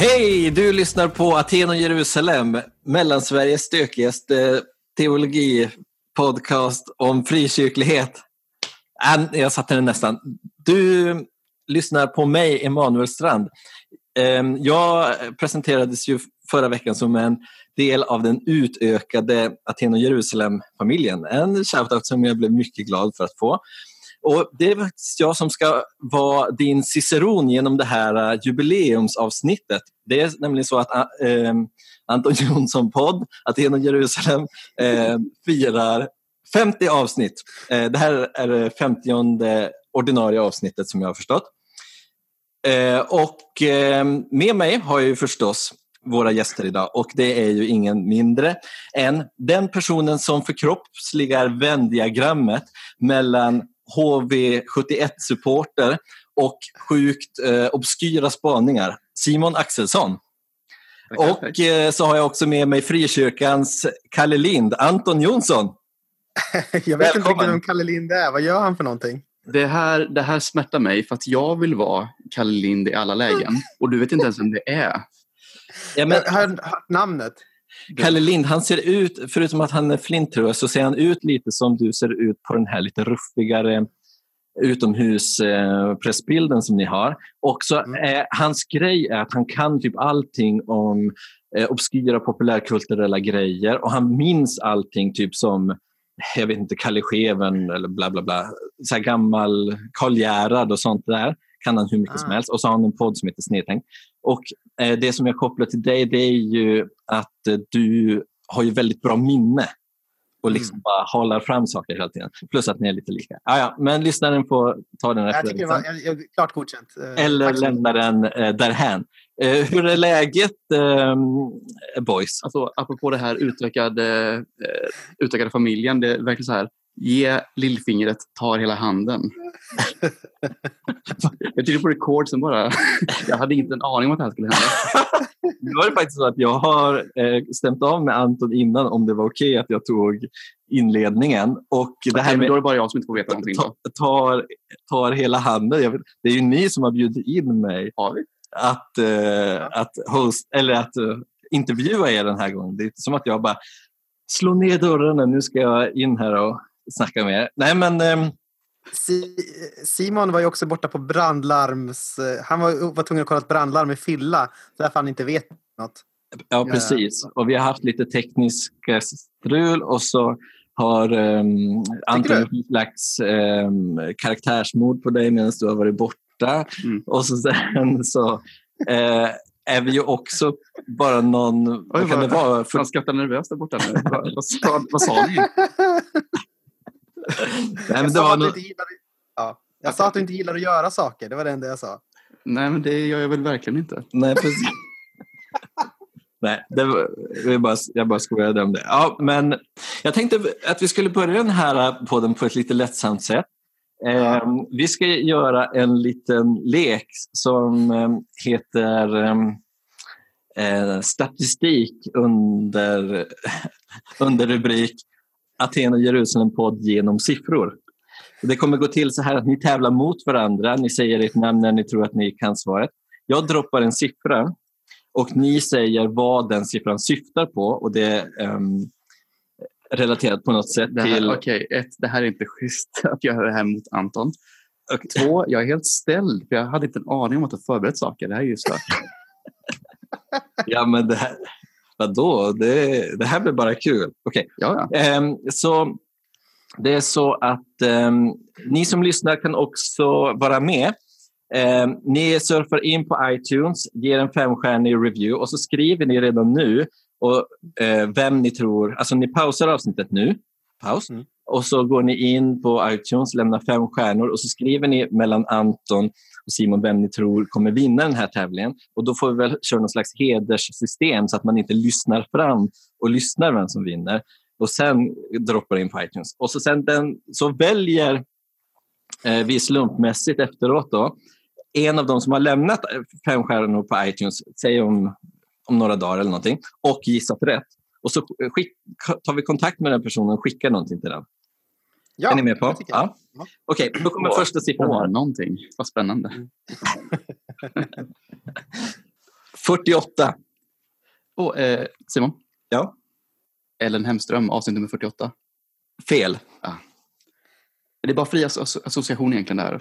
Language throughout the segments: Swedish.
Hej! Du lyssnar på Aten och Jerusalem, Mellansveriges stökigaste eh, teologipodcast om frikyrklighet. Äh, jag satte den nästan. Du lyssnar på mig, Emanuel Strand. Ehm, jag presenterades ju förra veckan som en del av den utökade Aten och Jerusalem-familjen. En shoutout som jag blev mycket glad för att få. Och Det är faktiskt jag som ska vara din ciceron genom det här äh, jubileumsavsnittet. Det är nämligen så att äh, ähm, Anton Jonsson podd, Aten och Jerusalem, äh, firar 50 avsnitt. Äh, det här är det 50 ordinarie avsnittet som jag har förstått. Äh, och ähm, med mig har jag ju förstås våra gäster idag och det är ju ingen mindre än den personen som förkroppsligar vändiagrammet mellan HV71-supporter och sjukt eh, obskyra spaningar. Simon Axelsson. Och eh, så har jag också med mig Frikyrkans Kalle Lind, Anton Jonsson. jag vet Välkommen. inte vem Kalle Lind är. Vad gör han för någonting? Det här, det här smärtar mig för att jag vill vara Kalle Lind i alla lägen och du vet inte ens vem det är. Ja, men, hör, namnet. Kalle Lind, han ser ut, förutom att han är flintröd, så ser han ut lite som du ser ut på den här lite ruffigare utomhuspressbilden eh, som ni har. Också, mm. eh, hans grej är att han kan typ allting om eh, obskyra populärkulturella grejer och han minns allting typ som jag vet inte, Kalle Scheven eller bla bla bla. Så gammal Karl Gerhard och sånt där kan han hur mycket ah. som helst. Och så har han en podd som heter Snedtänk. Och eh, det som jag kopplar till dig det är ju att eh, du har ju väldigt bra minne och liksom mm. bara halar fram saker hela tiden. Plus att ni är lite lika. Ah, ja, men lyssnaren får ta den referensen. Jag tycker det var jag, klart godkänt. Eh, Eller lämna den eh, därhän. Eh, hur är läget eh, boys? Alltså, apropå det här utökade, eh, utökade familjen. Det är verkligen så här. Ge lillfingret, tar hela handen. jag tryckte på record sen bara. jag hade inte en aning om att det här skulle hända. Nu var det faktiskt så att jag har eh, stämt av med Anton innan om det var okej okay att jag tog inledningen. Och det här med, då är det bara jag som inte får veta någonting. Tar, tar hela handen. Vet, det är ju ni som har bjudit in mig att, eh, att, host, eller att uh, intervjua er den här gången. Det är inte som att jag bara slår ner dörrarna, nu ska jag in här och snacka med er. Nej, men, eh, Simon var ju också borta på brandlarms... Eh, han var, var tvungen att kolla ett brandlarm i fylla, därför han inte vet något. Ja, precis. Och vi har haft lite tekniska strul och så har um, Anton gjort slags um, karaktärsmord på dig medan du har varit borta. Mm. Och så sen så uh, är vi ju också bara någon... Oj, vad kan det vara? För... Han skrattar nervöst där borta. vad, vad, vad sa ni? Nej, men det var något... ja. Jag sa att du inte gillar att göra saker. Det var det enda jag sa. Nej, men det gör jag väl verkligen inte. Nej, precis. Nej, det var, jag, bara, jag bara skojade om det. Ja, men jag tänkte att vi skulle börja den här podden på ett lite lättsamt sätt. Eh, vi ska göra en liten lek som eh, heter eh, statistik under, under rubrik Aten och Jerusalem-podd genom siffror. Det kommer gå till så här att ni tävlar mot varandra. Ni säger ett namn när ni tror att ni kan svaret. Jag droppar en siffra och ni säger vad den siffran syftar på och det är um, relaterat på något sätt det här, till... Okej, okay, ett, det här är inte schysst att göra det här mot Anton. Okay. Två, jag är helt ställd för jag hade inte en aning om att du förberett saker. Det här är ju stört. ja, men det här, vadå? Det, det här blir bara kul. Okej. Okay. Ja. Um, så det är så att um, ni som lyssnar kan också vara med. Um, ni surfar in på iTunes, ger en femstjärnig review och så skriver ni redan nu och, uh, vem ni tror... Alltså ni pausar avsnittet nu. Paus. Mm. Och så går ni in på iTunes, lämnar fem stjärnor och så skriver ni mellan Anton och Simon vem ni tror kommer vinna den här tävlingen. Och då får vi väl köra någon slags hederssystem så att man inte lyssnar fram och lyssnar vem som vinner och sen droppar in på iTunes. Och så, sen den, så väljer eh, vi slumpmässigt efteråt då, en av de som har lämnat fem stjärnor på iTunes, säg om, om några dagar eller någonting, och gissat rätt. Och så skick, tar vi kontakt med den personen och skickar någonting till den. Ja, är ni med på? Ja. ja. Okej, okay, då kommer första siffran. Här. Någonting. Vad spännande. 48. Oh, eh, Simon? Ja? Ellen Hemström, avsnitt nummer 48. Fel. Ah. Det är bara fri association egentligen där.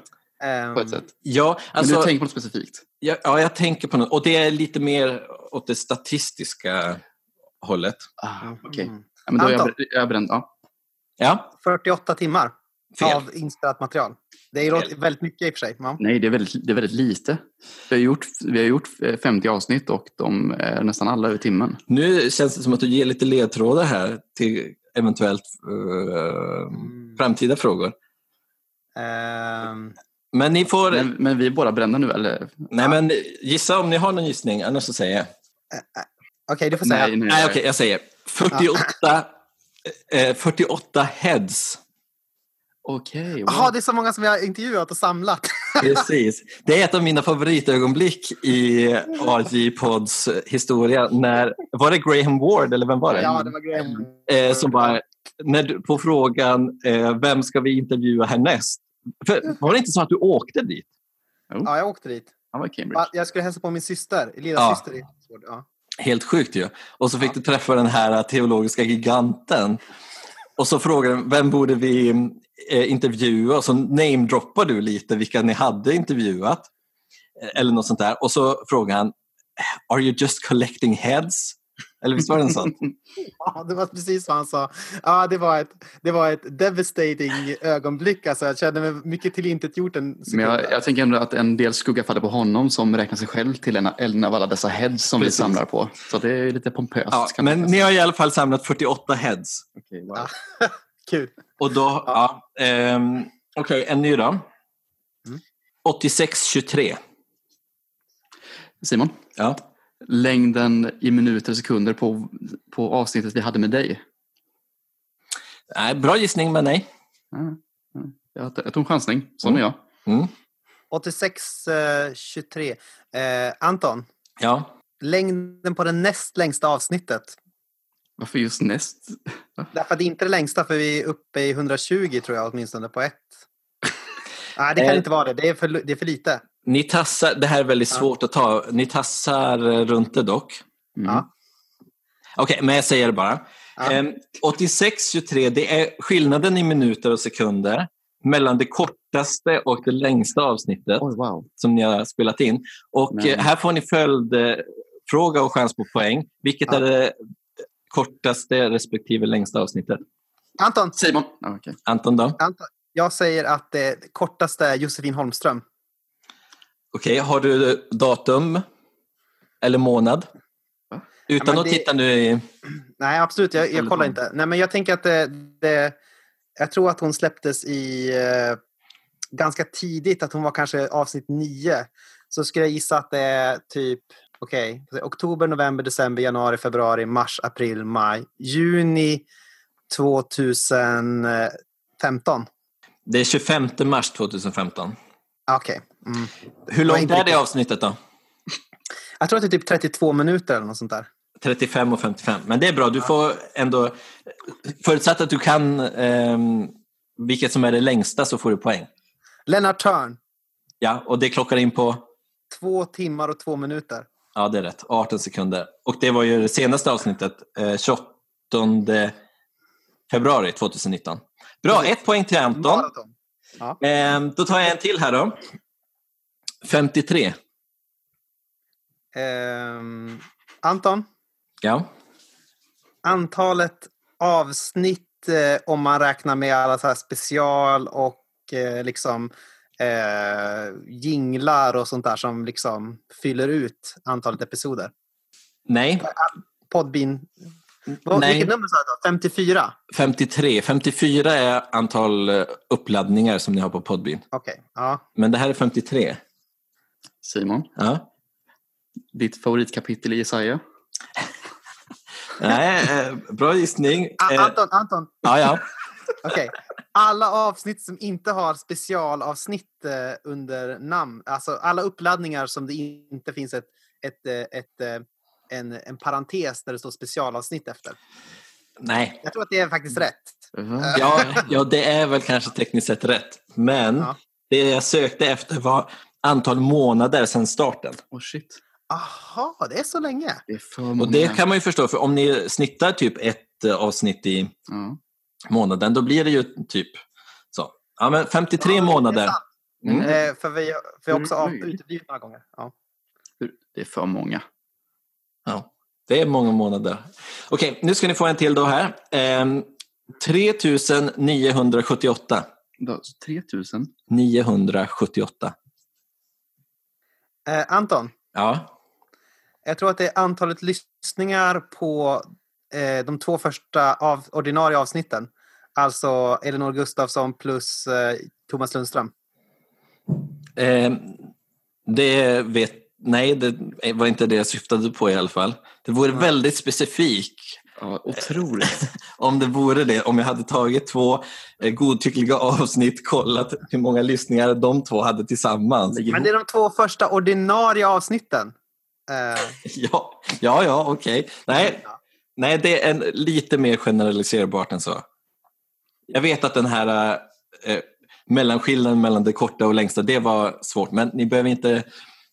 Um, på ett sätt. Ja, alltså, Men du tänker på något specifikt? Ja, ja, jag tänker på något. Och det är lite mer åt det statistiska hållet. Ah. Okay. Mm. Ja, men då är jag, jag bränd. Ja. Ja. 48 timmar Fel. av inspelat material. Det är väldigt mycket i och för sig. Ja. Nej, det är, väldigt, det är väldigt lite. Vi har, gjort, vi har gjort 50 avsnitt och de är nästan alla över timmen. Nu känns det som att du ger lite ledtrådar här till eventuellt uh, mm. framtida frågor. Um. Men ni får... Men, men, vi är båda brända nu eller? Nej, men gissa om ni har någon gissning, annars så säger jag. Uh, Okej, okay, du får säga. Nej, nej, nej. okay, jag säger 48, eh, 48 heads. Okej. Okay, wow. det är så många som vi har intervjuat och samlat. Precis. Det är ett av mina favoritögonblick i AJ-pods historia. När, var det Graham Ward eller vem var det? Ja, det var Graham. Eh, som bara, när, på frågan eh, vem ska vi intervjua härnäst? För, var det inte så att du åkte dit? Jo. Ja, jag åkte dit. Han var i Cambridge. Jag skulle hälsa på min syster, lilla ja. syster. Ja. Helt sjukt ju. Och så fick du träffa den här teologiska giganten. Och så frågade den, vem borde vi eh, intervjua? Och så namedroppar du lite vilka ni hade intervjuat. Eller något sånt där. Och så frågade han, are you just collecting heads? Eller visst var det en sån? ja, det var precis vad han sa. Ja, det var ett, det var ett devastating ögonblick. Alltså, jag kände mig mycket tillintetgjort en sekund. Men jag, jag tänker ändå att en del skugga faller på honom som räknar sig själv till en, en av alla dessa heads som precis. vi samlar på. Så det är lite pompöst. Ja, men ni har i alla fall samlat 48 heads. Okay, wow. Kul. Och då, ja. ja um, Okej, okay, en ny då. Mm. 86-23. Simon? Ja längden i minuter och sekunder på, på avsnittet vi hade med dig? Nej, bra gissning, men nej. Ja, ja. Jag tog en chansning. Sån mm. är jag. Mm. 86-23. Eh, eh, Anton? Ja? Längden på det näst längsta avsnittet? Varför just näst? Därför att det inte är det längsta, för vi är uppe i 120 tror jag åtminstone på ett. Nej, det kan eh. inte vara det. Det är för, det är för lite. Ni tassar, det här är väldigt svårt att ta. Ni tassar runt det dock. Mm. Ja. Okej, okay, men jag säger det bara. Ja. Eh, 86-23, det är skillnaden i minuter och sekunder mellan det kortaste och det längsta avsnittet oh, wow. som ni har spelat in. Och men... Eh, här får ni följdfråga och chans på poäng. Vilket ja. är det kortaste respektive längsta avsnittet? Anton. Simon. Okay. Anton då? Anton. Jag säger att det kortaste är Josefin Holmström. Okej, har du datum eller månad? Utan ja, att det... titta nu i... Nej, absolut. Jag, jag kollar inte. Nej, men jag tänker att det, det, Jag tror att hon släpptes i eh, ganska tidigt, att hon var kanske avsnitt nio. Så skulle jag gissa att det är typ okej, okay, oktober, november, december, januari, februari, mars, april, maj, juni 2015. Det är 25 mars 2015. Okej. Okay. Mm. Hur långt är det avsnittet då? Jag tror att det är typ 32 minuter eller något sånt där. 35 och 55. Men det är bra, du får ändå... Förutsatt att du kan eh, vilket som är det längsta så får du poäng. Lennart Törn. Ja, och det klockar in på? Två timmar och två minuter. Ja, det är rätt. 18 sekunder. Och det var ju det senaste avsnittet, eh, 28 februari 2019. Bra, ett poäng till Anton. Ja. Eh, då tar jag en till här då. 53. Eh, Anton? Ja? Antalet avsnitt eh, om man räknar med alla så special och eh, liksom eh, jinglar och sånt där som liksom fyller ut antalet episoder. Nej. Podbean vad, Nej. Vilket nummer sa du? 54? 53. 54 är antal eh, uppladdningar som ni har på Podbean. Okej. Okay. Ja. Men det här är 53. Simon? Ja? Ditt favoritkapitel i Jesaja? Nej, eh, bra gissning. A eh, Anton, Anton. Ja, ja. Okej. Okay. Alla avsnitt som inte har specialavsnitt under namn, alltså alla uppladdningar som det inte finns ett, ett, ett en, en parentes där det står specialavsnitt efter. Nej. Jag tror att det är faktiskt rätt. Mm. Ja, ja, det är väl kanske tekniskt sett rätt. Men ja. det jag sökte efter var antal månader sedan starten. Oh shit. Aha, det är så länge? Det är för många. Och det kan man ju förstå, för om ni snittar typ ett eh, avsnitt i Ja. månaden, då blir det ju typ så. Ja, men 53 Ja, månader. Mm. Eh, för vi, vi har också Mm, av- möjligt. uteblivit några gånger. Ja. Det är för många. Ja, det är många månader. Okej, nu ska ni få en till då här. Ehm, 3978. Då, så 3000. 978. Eh, Anton, Ja, jag tror att det är antalet lyssningar på eh, de två första av, ordinarie avsnitten. Alltså Elinor Gustafsson plus eh, Thomas Lundström. ehm, det vet... Nej, det var inte det jag syftade på i alla fall. Det vore Nej. väldigt specifik Ja, otroligt. om det vore det. Om jag hade tagit två eh, godtyckliga avsnitt, kollat hur många lyssningar de två hade tillsammans. Men det är de två första ordinarie avsnitten. Eh, Ja, ja, ja okej. Nej, nej, det är en, lite mer generaliserbart än så. Jag vet att den här eh, mellanskillnaden mellan det korta och längsta, det var svårt. Men ni behöver inte,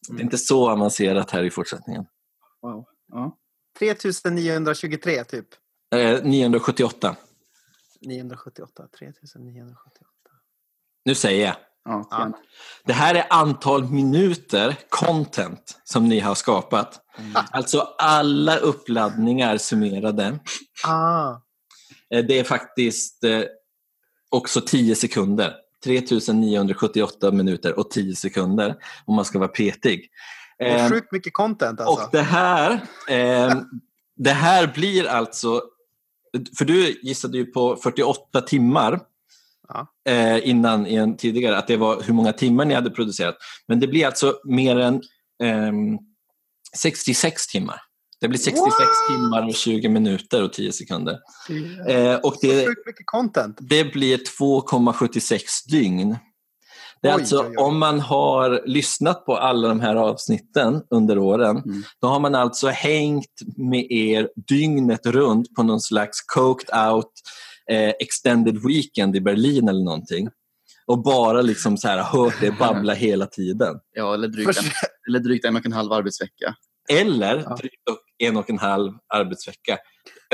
det är inte så avancerat här i fortsättningen. Wow. Ja. 3923 typ. Eh, 978. 978. 3978. Nu säger jag. Ja. Det här är antal minuter content som ni har skapat. Alltså alla uppladdningar summerade. Ah. Eh, Det är faktiskt eh, också 10 sekunder. 3978 minuter och 10 sekunder om man ska vara petig. Det är Eh, sjukt mycket content alltså. och det här, eh, det här blir alltså, för du gissade ju på 48 timmar Ja. eh, innan i en tidigare, att det var hur många timmar ni hade producerat. Men det blir alltså mer än ehm, 66 timmar. Det blir 66 What? timmar och 20 minuter och 10 sekunder. Eh, och det, content. det blir 2,76 dygn. Det är Oj, alltså oj, oj. om man har lyssnat på alla de här avsnitten under åren, Mm. då har man alltså hängt med er dygnet runt på någon slags coked out eh, extended weekend i Berlin eller någonting. Och bara liksom så här hört det babbla hela tiden. Ja, eller drygt, en, eller drygt en och en halv arbetsvecka. Eller Ja. drygt en och en halv arbetsvecka.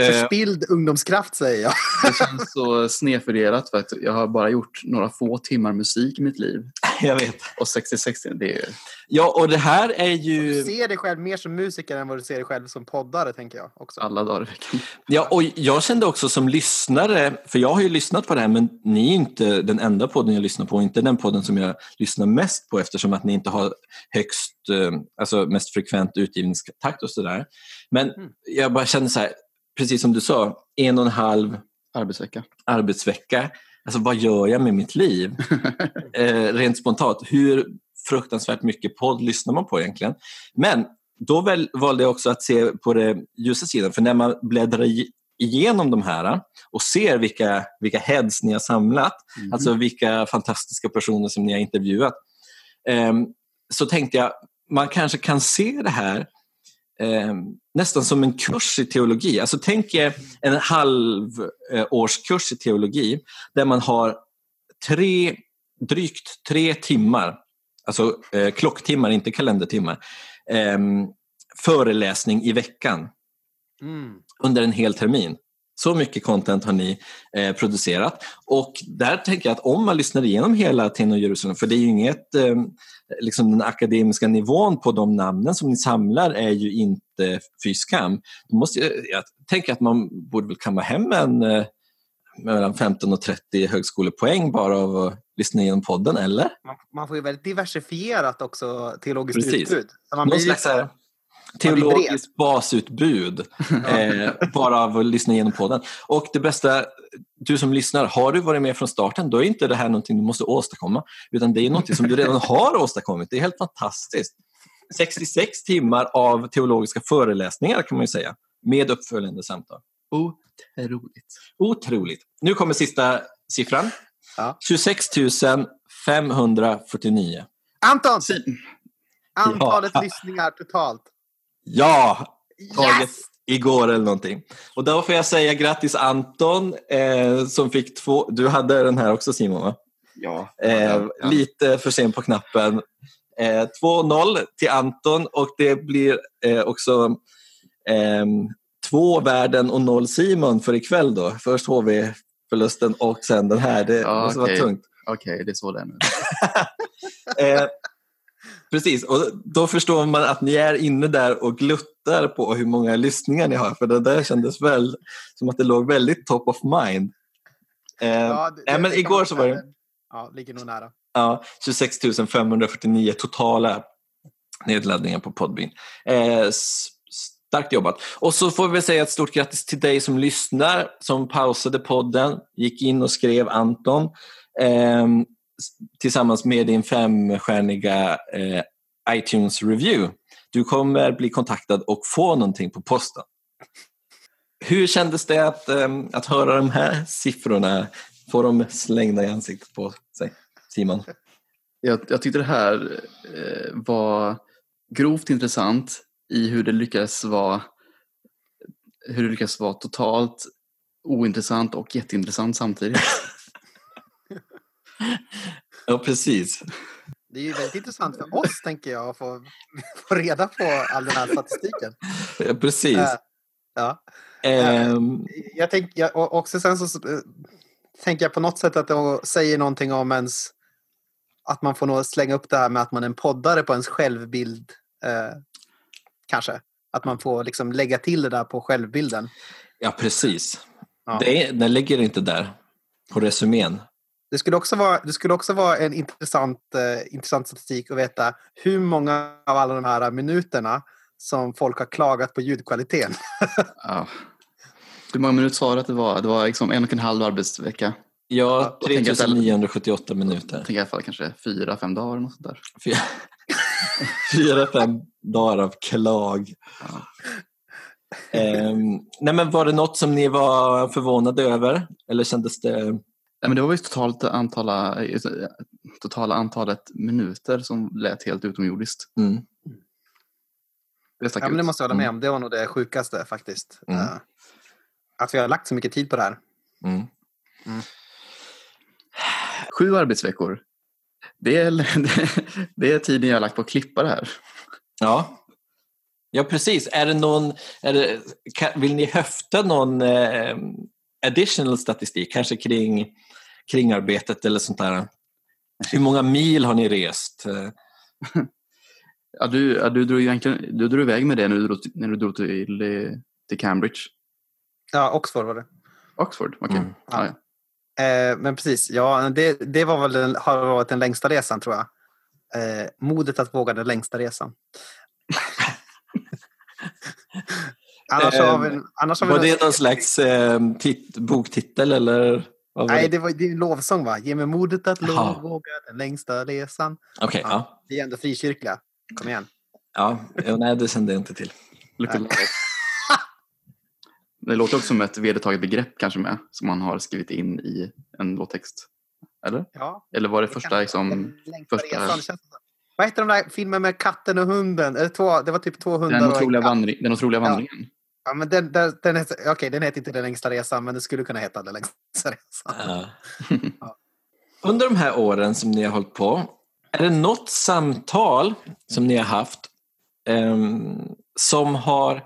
Eh, förspilld ungdomskraft säger jag. Det känns så snedfördelat för att jag har bara gjort några få timmar musik i mitt liv. jag vet. Och 66 timmar, det är Ja, och det här är Du ju... ser dig själv mer som musiker än vad du ser dig själv som poddare, tänker jag. också. alla dagar i veckan. Ja, och jag kände också som lyssnare, för jag har ju lyssnat på det här, men ni är inte den enda podden jag lyssnar på, inte den podden som jag lyssnar mest på eftersom att ni inte har högst, eh, alltså mest frekvent utgivningstakt och sådär. Men Mm. jag bara kände så här, precis som du sa, en och en halv Arbetsvecka. arbetsvecka. Alltså vad gör jag med mitt liv? eh, rent spontant. Hur fruktansvärt mycket podd lyssnar man på egentligen? Men då väl, valde jag också att se på den ljusa sidan. För när man bläddrar igenom de här och ser vilka, vilka heads ni har samlat, Mhm. alltså vilka fantastiska personer som ni har intervjuat, ehm, så tänkte jag man kanske kan se det här eh, nästan som en kurs i teologi. Alltså tänk er en halv eh, årskurs i teologi där man har tre, drygt tre timmar, alltså eh, klocktimmar, inte kalendertimmar, eh, föreläsning i veckan Mm. under en hel termin. Så mycket content har ni eh, producerat. Och där tänker jag att om man lyssnar igenom hela Tenno Jerusalem, för det är ju inget, eh, liksom den akademiska nivån på de namnen som ni samlar är ju inte fy skam. Då måste jag, jag tänker att man borde väl kamma hem en eh, mellan 15 och 30 högskolepoäng bara av att lyssna igenom podden, eller? Man, man får ju väldigt diversifierat också teologiskt Precis. utbud. Så man Någon blir slags bred. Teologiskt basutbud eh, bara av att lyssna igenom podden. Och det bästa, du som lyssnar, har du varit med från starten då är inte det här någonting du måste åstadkomma utan det är någonting som du redan har åstadkommit. Det är helt fantastiskt. 66 timmar av teologiska föreläsningar kan man ju säga med uppföljande samtal. Otroligt. Otroligt. Nu kommer sista siffran. Ja. 26 549. Anton! Antalet Ja. lyssningar totalt. Ja, taget Yes! igår eller någonting. Och då får jag säga grattis Anton eh, som fick två. Du hade den här också Simon va? Ja. Eh, ja, ja. Lite för sen på knappen. Eh, 2-0 till Anton och det blir eh, också ehm, två värden och noll Simon för ikväll då. Först HV-förlusten och sen den här. Det ja, måste okay. vara tungt. Okej, okay, det är så det är nu. eh, precis, och då förstår man att ni är inne där och gluttar på hur många lyssningar ni har. För det där kändes väl som att det låg väldigt top of mind. Eh, ja, det, men igår så var det... Ja, ligger nog nära. Ja, 26 549 totala nedladdningar på Podbean. Eh, starkt jobbat. Och så får vi säga ett stort grattis till dig som lyssnar, som pausade podden, gick in och skrev Anton eh, tillsammans med din femstjärniga eh, iTunes-review. Du kommer bli kontaktad och få någonting på posten. Hur kändes det att, eh, att höra de här siffrorna, få dem slängda i ansiktet på sig? Simon? Jag, jag tyckte det här eh, var grovt intressant i hur det lyckades vara hur det lyckas vara totalt ointressant och jätteintressant samtidigt. ja, precis. Det är ju väldigt intressant för oss, tänker jag, att få, få reda på all den här statistiken. Ja, precis. Uh, ja. Um... Jag tänker, också sen så tänker jag på något sätt att det säger någonting om ens att man får nog slänga upp det här med att man är en poddare på ens självbild. Eh, kanske. Att man får liksom lägga till det där på självbilden. Ja, precis. Ja. Det är, den ligger inte där på resumén. Det skulle också vara, det skulle också vara en intressant, eh, intressant statistik att veta hur många av alla de här minuterna som folk har klagat på ljudkvaliteten. ja. Hur många minuter sa du att det var? Det var liksom en och en halv arbetsvecka. Ja, 3978 minuter. Jag tänker i alla fall kanske fyra, fem dagar. Något där. Fyra, fyra fem dagar av klag. Ja. Um, nej men var det något som ni var förvånade över? Eller kändes det... Nej, men det var ju totalt antala, totala antalet minuter som lät helt utomjordiskt. Mm. Det, ja, men det måste jag hålla med mm. om. Det var nog det sjukaste faktiskt. Mm. Uh, att vi har lagt så mycket tid på det här. Mm. Mm. Sju arbetsveckor. Det är, det är tiden jag har lagt på att klippa det här. Ja, ja precis. Är det någon, är det, vill ni höfta någon eh, additional statistik, kanske kring, kring arbetet eller sånt där? Hur många mil har ni rest? Ja, du, ja, du, drog egentligen, du drog iväg med det när du drog, när du drog till, till Cambridge. Ja, Oxford var det. Oxford, okej. Okay. Mm. Ja. Ja, Eh, men precis, ja, det, det var väl den, har varit den längsta resan tror jag. Eh, modet att våga den längsta resan. annars har vi, annars har vi var det någon slags eh, tit, boktitel eller? Nej, det var en lovsång va? Ge mig modet att lov, våga den längsta resan. Okay, ja, ja. Vi är ändå frikyrkliga. Kom igen. Ja, nej det kände jag inte till. Det låter också som ett vedertaget begrepp kanske med, som man har skrivit in i en låttext. Eller? Ja. Eller var det, det första liksom... Första... Resan, vad heter de där filmen med katten och hunden? Eller två, det var typ två hundar Den otroliga, vandring, den otroliga vandringen. Ja. Men den, den, den, heter, okay, den heter inte Den längsta resan, men den skulle kunna heta Den längsta resan. Ja. ja. Under de här åren som ni har hållit på, är det något samtal som ni har haft um, som har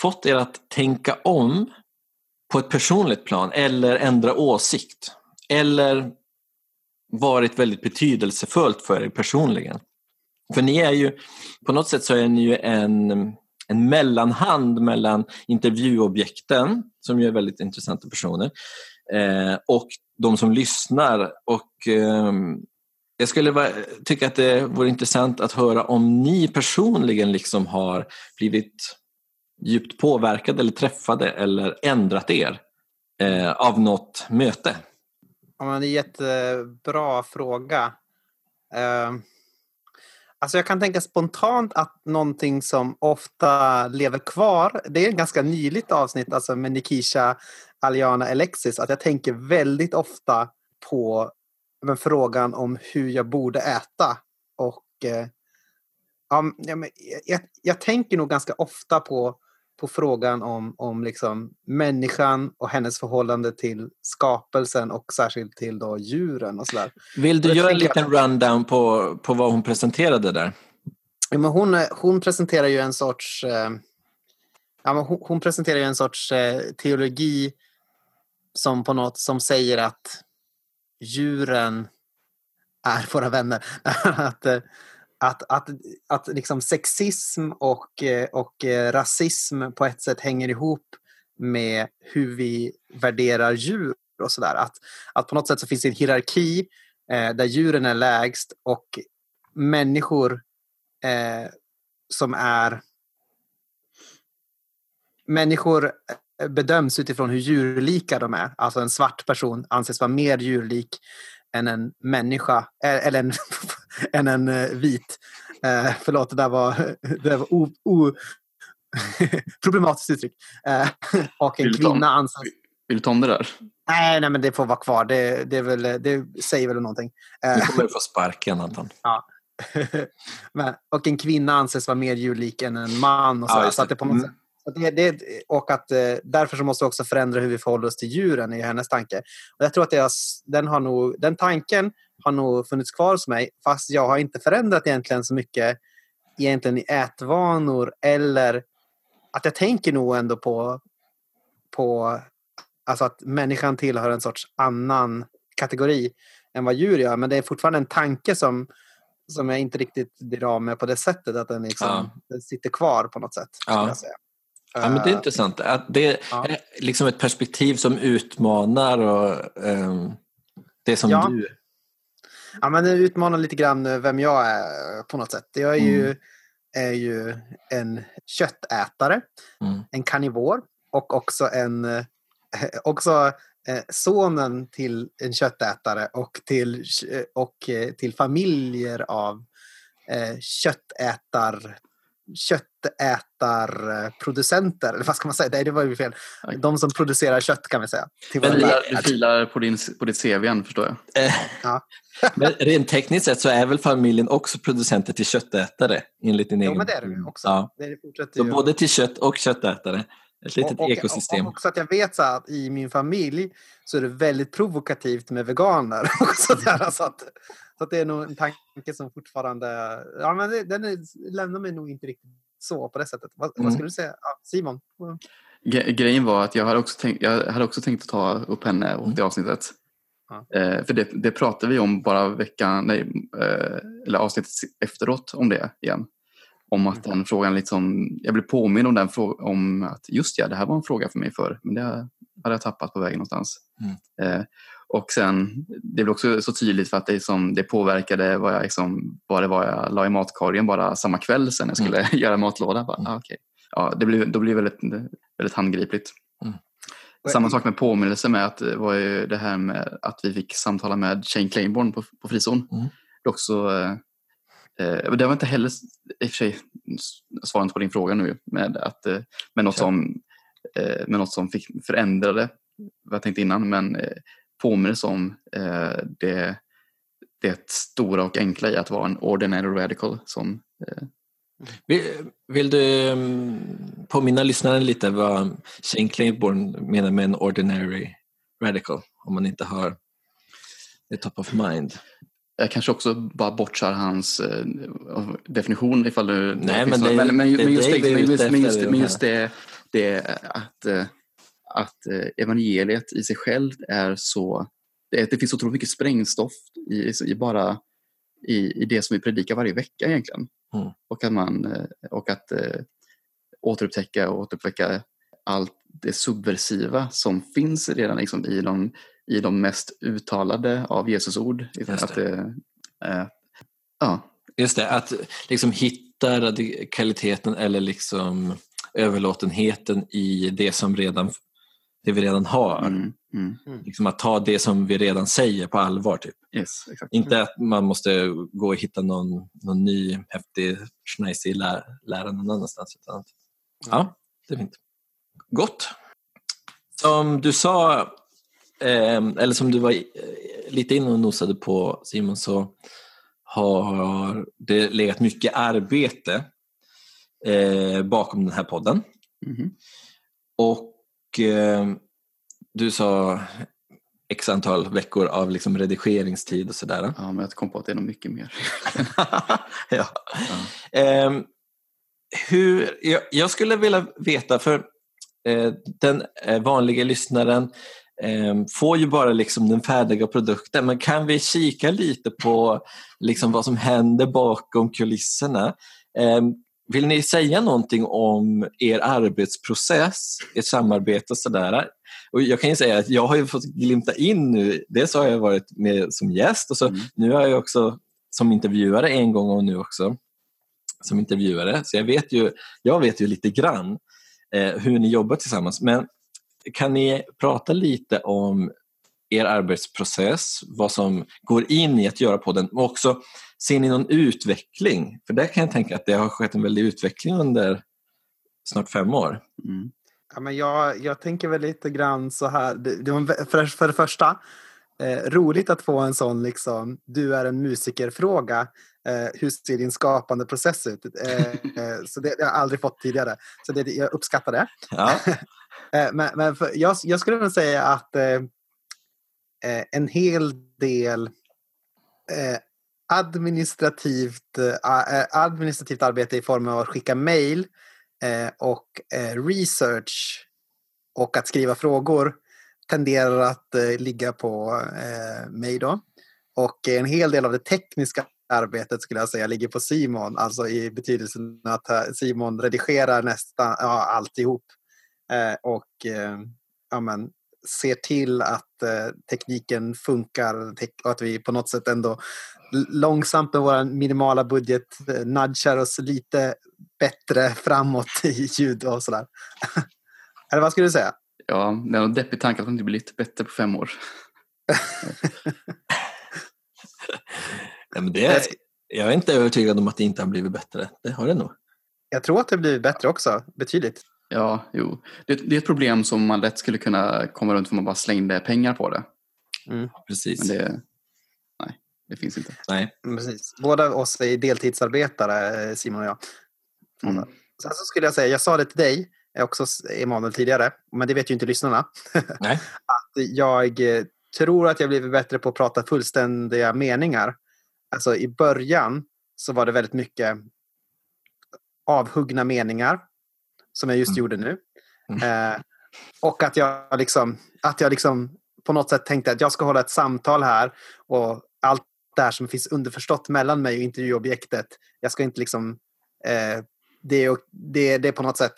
fått er att tänka om på ett personligt plan eller ändra åsikt? Eller varit väldigt betydelsefullt för er personligen? För ni är ju, på något sätt så är ni ju en, en mellanhand mellan intervjuobjekten, som ju är väldigt intressanta personer, eh, och de som lyssnar. Och eh, jag skulle va, tycka att det vore intressant att höra om ni personligen liksom har blivit djupt påverkade eller träffade eller ändrat er eh, av något möte? Ja, men det är en jättebra fråga. Eh, alltså jag kan tänka spontant att någonting som ofta lever kvar, det är ett ganska nyligt avsnitt alltså med Nikisha Aliana Alexis, att jag tänker väldigt ofta på men, frågan om hur jag borde äta. Och eh, ja, men, jag, jag tänker nog ganska ofta på på frågan om, om liksom människan och hennes förhållande till skapelsen och särskilt till då djuren och sådär. Vill du göra en liten rundown på, på vad hon presenterade där? Ja, men hon, hon presenterar ju en sorts eh, ja, men hon, hon presenterar ju en sorts eh, teologi som på något som säger att djuren är våra vänner. att, eh, att, att, att liksom sexism och, eh, och eh, rasism på ett sätt hänger ihop med hur vi värderar djur och sådär. Att, att på något sätt så finns det en hierarki eh, där djuren är lägst och människor eh, som är människor eh, bedöms utifrån hur djurlika de är. Alltså en svart person anses vara mer djurlik än en människa, eller en, än en vit. Eh, förlåt, det där var, det var o, o, problematiskt uttryck. Eh, och en kvinna anses... Vill du ta om det där? Nej, nej, men det får vara kvar. Det, det, väl, det säger väl någonting. Eh, du kommer få sparken, Anton. Ja. men, och en kvinna anses vara mer djurlik än en man. Och så, ja, så att det på något sätt, det, det, och att eh, därför så måste vi också förändra hur vi förhåller oss till djuren i hennes tanke. Och jag tror att jag, den, har nog, den tanken har nog funnits kvar hos mig fast jag har inte förändrat egentligen så mycket egentligen i ätvanor eller att jag tänker nog ändå på, på alltså att människan tillhör en sorts annan kategori än vad djur gör. Men det är fortfarande en tanke som, som jag inte riktigt blir av med på det sättet. Att den, liksom, ja. den sitter kvar på något sätt. Ja. Ja, men det är eh, intressant. Att det ja. är liksom ett perspektiv som utmanar och, um, det som ja. du... Ja, men det utmanar lite grann vem jag är på något sätt. Jag är, mm. ju, är ju en köttätare, mm. en karnivor och också en också eh, sonen till en köttätare och till, och till familjer av eh, köttätar köttätarproducenter, eller vad ska man säga? Nej, det var ju fel. De som producerar kött kan vi säga. Till Men du, du filar på, din, på ditt CV igen, förstår jag. Eh, ja. men rent tekniskt sett så är väl familjen också producenter till köttätare enligt din jo, egen... men det är det också. Ja. Det så ju. både till kött och köttätare. Ett litet och, och, ekosystem. Och också att jag vet så att i min familj så är det väldigt provokativt med veganer. så, där, så att, så att det är nog en tanke som fortfarande... Ja, men det, den är, lämnar mig nog inte riktigt så på det sättet. Vad, mm. vad skulle du säga? Ja, Simon? Grejen var att jag hade också tänkt, jag hade också tänkt att ta upp henne och det avsnittet. Ja. Eh, för det, det pratade vi om bara veckan, nej, eh, eller avsnittet efteråt om det igen. Om att den frågan liksom, jag blev påminn om den frågan, om att just ja, det här var en fråga för mig förr, men det hade jag tappat på vägen någonstans. Mm. Eh, och sen, det blev också så tydligt för att det, som, det påverkade vad, jag, liksom, vad det var jag la i matkorgen bara samma kväll sen jag skulle mm. göra matlåda. Bara, mm. ah, okay. ja, det blev, då blev det väldigt, väldigt handgripligt. Mm. Samma sak med påminnelse med att det var ju det här med att vi fick samtala med Shane Claiborne på, på frizon. Mm. Det, också, eh, det var inte heller, i och för sig, svaret på din fråga nu, med, att, eh, med, något, som, eh, med något som fick förändrade vad jag tänkte innan, men påminnelse om eh, det, det stora och enkla i att vara en ordinary radical. Som, eh... vill, vill, du um, påminna lyssnaren lite vad Shane Claiborne menar med en ordinary radical? Om man inte har det top of mind. Jag kanske också bara bortsar hans eh, definition ifall du... Nej, men, det, men, men, men, just, det, men, just, men, just, men just det, det att eh, att eh, evangeliet i sig självt är så... Det, det finns otroligt mycket sprängstoff i, i bara i, i det som vi predikar varje vecka egentligen. Mm. Och att, man, eh, och att äh, återupptäcka och återuppväcka allt det subversiva som finns redan liksom i, de, i de mest uttalade av Jesus ord. Att det, äh, ja. Just det, att liksom hitta radikaliteten eller liksom överlåtenheten i det som redan det vi redan har. Mm, mm. mm. Liksom att ta det som vi redan säger på allvar. Typ. Yes, exactly. Inte att man måste gå och hitta någon, någon ny häftig schnajsig lä lära någon annanstans. Utan att, ja, det är fint. Gott. Som du sa, eh, eller som du var eh, lite inne och nosade på Simon, så har det legat mycket arbete eh, bakom den här podden. Mm. Och eh, du sa x antal veckor av liksom redigeringstid och sådär. Ja, men jag kom på att det är nog mycket mer. ja. ja. Eh, hur, jag, jag, skulle vilja veta, för eh, den eh, vanliga lyssnaren eh, får ju bara liksom den färdiga produkten, men kan vi kika lite på liksom vad som händer bakom kulisserna? Ehm, vill ni säga någonting om er arbetsprocess, ert samarbete och sådär? Och jag kan ju säga att jag har ju fått glimta in nu, dels har jag varit med som gäst och så mm. nu har jag också som intervjuare en gång och nu också som intervjuare. Så jag vet ju, jag vet ju lite grann eh, hur ni jobbar tillsammans. Men kan ni prata lite om er arbetsprocess, vad som går in i att göra podden och också ser ni någon utveckling? För där kan jag tänka att det har skett en väldig utveckling under snart fem år. Mm. Ja, men jag, jag tänker väl lite grann så här, det, det för, för det första, eh, roligt att få en sån liksom, du är en musiker-fråga. Eh, hur ser din skapande process ut? Eh, eh så det, det har jag aldrig fått tidigare. Så det, jag uppskattar det. Ja. Eh, men, men för, jag, jag, skulle nog säga att eh, en hel del administrativt, eh, eh, administrativt arbete i form av att skicka mejl eh, och research och att skriva frågor tenderar att eh, ligga på mig då. Och en hel del av det tekniska arbetet skulle jag säga ligger på Simon, alltså i betydelsen att Simon redigerar nästan ja, alltihop. Och ja, men, ser till att tekniken funkar och att vi på något sätt ändå långsamt med vår minimala budget eh, nudgar oss lite bättre framåt i ljud och sådär. Eller vad skulle du säga? Ja, det är en deppig tanke att man inte blir lite bättre på fem år. ja, men det är, jag är inte övertygad om att det inte har blivit bättre. Det har det nog. Jag tror att det blivit bättre också, betydligt. Ja, jo. Det, det, är ett problem som man lätt skulle kunna komma runt om man bara slängde pengar på det. Mm. Precis. Men det, det finns inte. Nej. Precis. Båda oss är deltidsarbetare, Simon och jag. Mm. Sen så skulle jag säga, jag sa det till dig, också Emanuel tidigare, men det vet ju inte lyssnarna. Nej. att jag eh, tror att jag blivit bättre på att prata fullständiga meningar. Alltså i början så var det väldigt mycket avhuggna meningar som jag just mm. gjorde nu. Mm. Eh, och att jag, liksom, att jag liksom på något sätt tänkte att jag ska hålla ett samtal här och allt där som finns underförstått mellan mig och intervjuobjektet. Jag ska inte liksom eh, det, det, det är på något sätt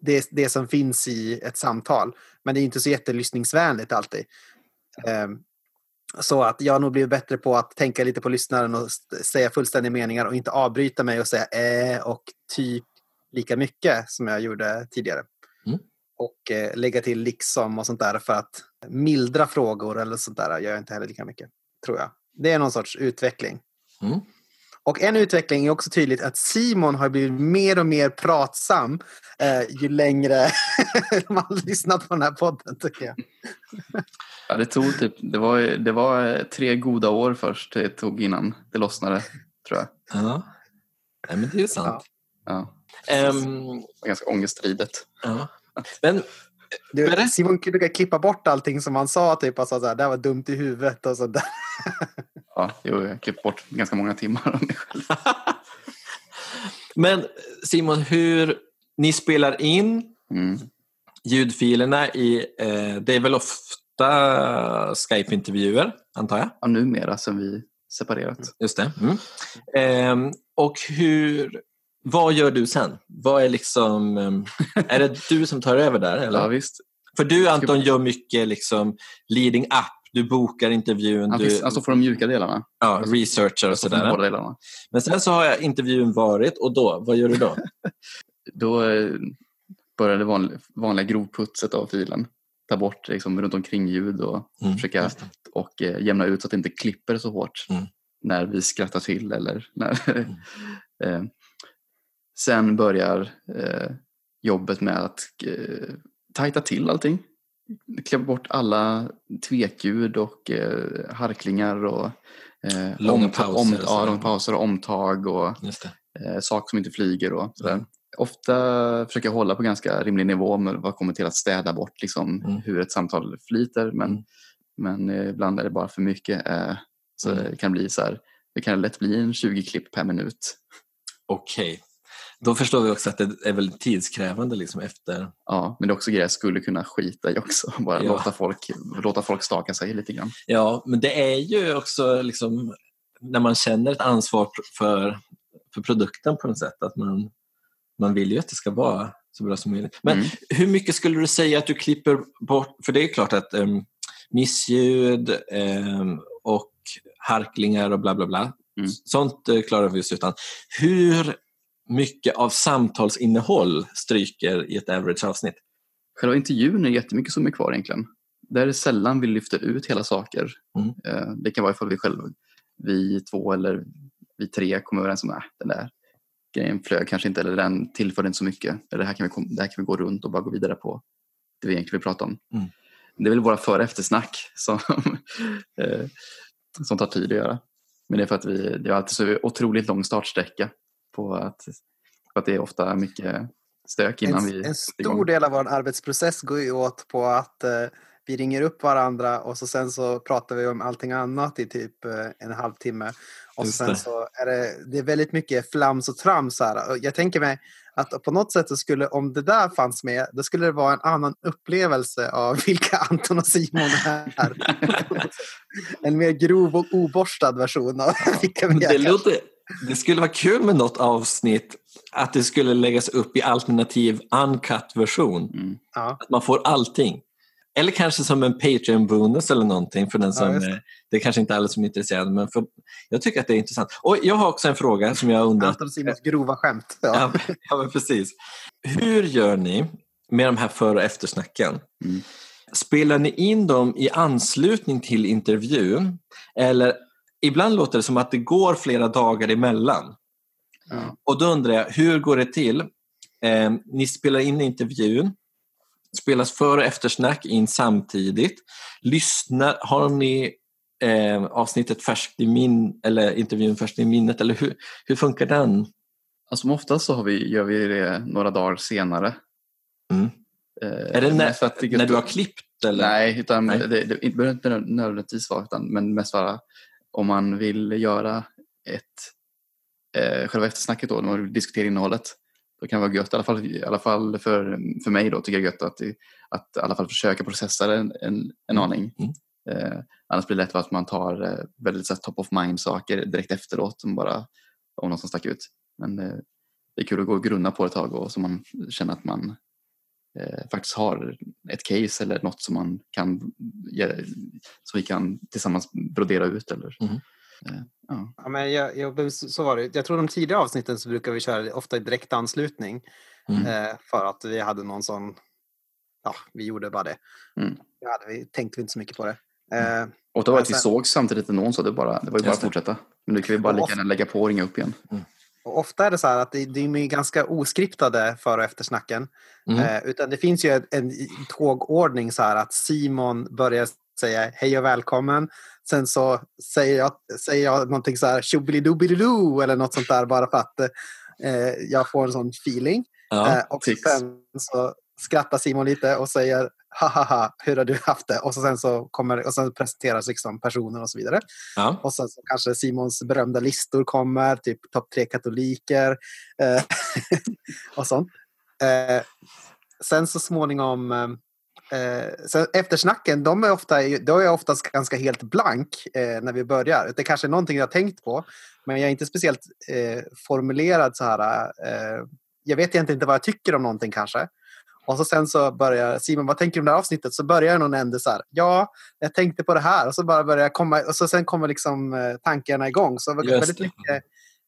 det, det som finns i ett samtal. Men det är inte så jättelyssningsvänligt alltid. Um, så att jag har nog blivit bättre på att tänka lite på lyssnaren och säga fullständiga meningar och inte avbryta mig och säga äh och typ lika mycket som jag gjorde tidigare. Mm. Och eh, lägga till liksom och sånt där för att mildra frågor eller sånt där gör jag inte heller lika mycket, tror jag. Det är någon sorts utveckling. Mm. Och en utveckling är också tydligt att Simon har blivit mer och mer pratsam eh, ju längre man har lyssnat på den här podden tycker jag. ja, det tog typ, det var, det var tre goda år först det tog innan det lossnade, tror jag. Ja, Nej, men det är ju sant. Ja. ja. Um, det var ganska ångeststridigt. Ja. Men du, Simon kunde klippa bort allting som han sa, typ alltså, så här, det var dumt i huvudet och sådär. ja, jo, jag klippte bort ganska många timmar av mig själv. Men Simon, hur ni spelar in mm. ljudfilerna i, eh, det är väl ofta Skype-intervjuer, antar jag? Ja, numera sen vi separerat. Just det. Mm. Eh, och hur vad gör du sen? Vad är liksom, ehm, är det du som tar över där? Eller? Ja, visst. För du Anton gör mycket liksom leading up. Du bokar intervjun. Ja, du... Alltså för de mjuka delarna. Ja, researcher och sådär. Men sen så har jag intervjun varit och då, vad gör du då? då eh, börjar det vanliga, vanliga grovputset av filen. Ta bort liksom runt omkring ljud och mm, försöka och eh, jämna ut så att det inte klipper så hårt mm. när vi skrattar till eller när mm. Sen börjar eh, jobbet med att eh, tajta till allting. Klippa bort alla tvekljud och eh, harklingar och eh, långa, pauser, om, ja, långa pauser och omtag och eh, saker som inte flyger och sådär. ofta försöker jag hålla på ganska rimlig nivå med vad kommer till att städa bort liksom, mm. hur ett samtal flyter. Men, mm. men eh, ibland är det bara för mycket. Eh, så mm. det kan bli så här, det kan lätt bli en 20 klipp per minut. Okej. Då förstår vi också att det är väldigt tidskrävande liksom efter. Ja, men det är också grejer jag skulle kunna skita i också. Bara ja. låta, folk, låta folk staka sig lite grann. Ja, men det är ju också liksom när man känner ett ansvar för, för produkten på något sätt. Att man, man vill ju att det ska vara så bra som möjligt. Men mm. hur mycket skulle du säga att du klipper bort? För det är klart att um, missljud um, och harklingar och bla bla bla. Mm. Sånt uh, klarar vi oss utan. Hur mycket av samtalsinnehåll stryker i ett average avsnitt? Själva intervjun är jättemycket som är kvar egentligen. Där är det sällan vi lyfter ut hela saker. Mm. Uh, det kan vara ifall vi själva, vi två eller vi tre kommer överens om att äh, den där grejen flög kanske inte eller den tillförde inte så mycket. Eller det här kan vi, det här kan vi gå runt och bara gå vidare på det vi egentligen vill prata om. Mm. Det är väl våra före och eftersnack som, eh, som tar tid att göra. Men det är för att vi, det är alltid så otroligt lång startsträcka på att, på att det är ofta mycket stök innan en, vi En stor del av vår arbetsprocess går ju åt på att eh, vi ringer upp varandra och så sen så pratar vi om allting annat i typ eh, en halvtimme. Och sen det. så är det, det är väldigt mycket flams och trams här. Jag tänker mig att på något sätt så skulle, om det där fanns med, då skulle det vara en annan upplevelse av vilka Anton och Simon är. en mer grov och oborstad version av vilka vi är. Det, låter, det skulle vara kul med något avsnitt att det skulle läggas upp i alternativ uncut-version. Mm. Ja. Att man får allting. Eller kanske som en Patreon-bonus eller någonting för den som, ja, det. det är kanske inte alla som är intresserade men för, jag tycker att det är intressant. Och jag har också en fråga som jag undrar. Anton Simons grova skämt. Ja. ja, ja men precis. Hur gör ni med de här före och eftersnacken? Mm. Spelar ni in dem i anslutning till intervjun eller ibland låter det som att det går flera dagar emellan. Mm. Och då undrar jag, hur går det till? Eh, ni spelar in intervjun spelas för och eftersnack in samtidigt. Lyssnar, har ni eh, avsnittet färskt i min, eller intervjun färskt i minnet eller hur, hur funkar den? Alltså oftast så vi, gör vi det några dagar senare. Mm. Eh, är det när, att det, när du har klippt? Eller? Nej, utan nej. Det, det, det behöver inte nödvändigtvis vara utan, men mest bara om man vill göra ett eh, själva eftersnacket då, när man vill diskutera innehållet då kan det vara gött, i alla fall, i alla fall för, för mig då, tycker jag gött att, att i alla fall försöka processa det en, en, en mm. aning. Mm. Eh, annars blir det lätt att man tar eh, väldigt så top of mind saker direkt efteråt som bara om någon som stack ut. Men eh, det är kul att gå och grunna på ett tag och så man känner att man eh, faktiskt har ett case eller något som man kan som vi kan tillsammans brodera ut. Eller, mm. Eh, ja. ja. men jag, jag, så var det. Jag tror de tidiga avsnitten så brukar vi köra ofta i direkt anslutning. Mm. Eh, för att vi hade någon sån, ja, vi gjorde bara det. Mm. Vi, hade, vi tänkte inte så mycket på det. Mm. Eh, och då var det att vi såg samtidigt någon så det, bara, det var ju bara att fortsätta. Men nu kan vi bara lika gärna lägga på och ringa upp igen. Mm. Ofta är det så här att det, det är ganska oskriptade före och eftersnacken. Mm. Eh, utan det finns ju en, en tågordning så här att Simon börjar säga hej och välkommen. Sen så säger jag, säger jag någonting så här tjobbelidobbelidoo eller något sånt där bara för att eh, jag får en sån feeling. Ja, eh, och tics. sen så skrattar Simon lite och säger ha ha ha, hur har du haft det? Och så sen så kommer och sen presenteras liksom personen och så vidare. Ja. Och sen så kanske Simons berömda listor kommer, typ topp tre katoliker eh, och sånt. Eh, sen så småningom eh, Eh, så eftersnacken, de är, ofta, då är oftast ganska helt blank eh, när vi börjar. Det kanske är någonting jag har tänkt på, men jag är inte speciellt eh, formulerad så här. Jag vet egentligen inte vad jag tycker om någonting kanske. Och så sen så börjar Simon, vad tänker du om det här avsnittet? Så börjar någon ände så här, ja, jag tänkte på det här. Och så bara börjar jag komma, och så sen kommer liksom eh, tankarna igång. Så väldigt mycket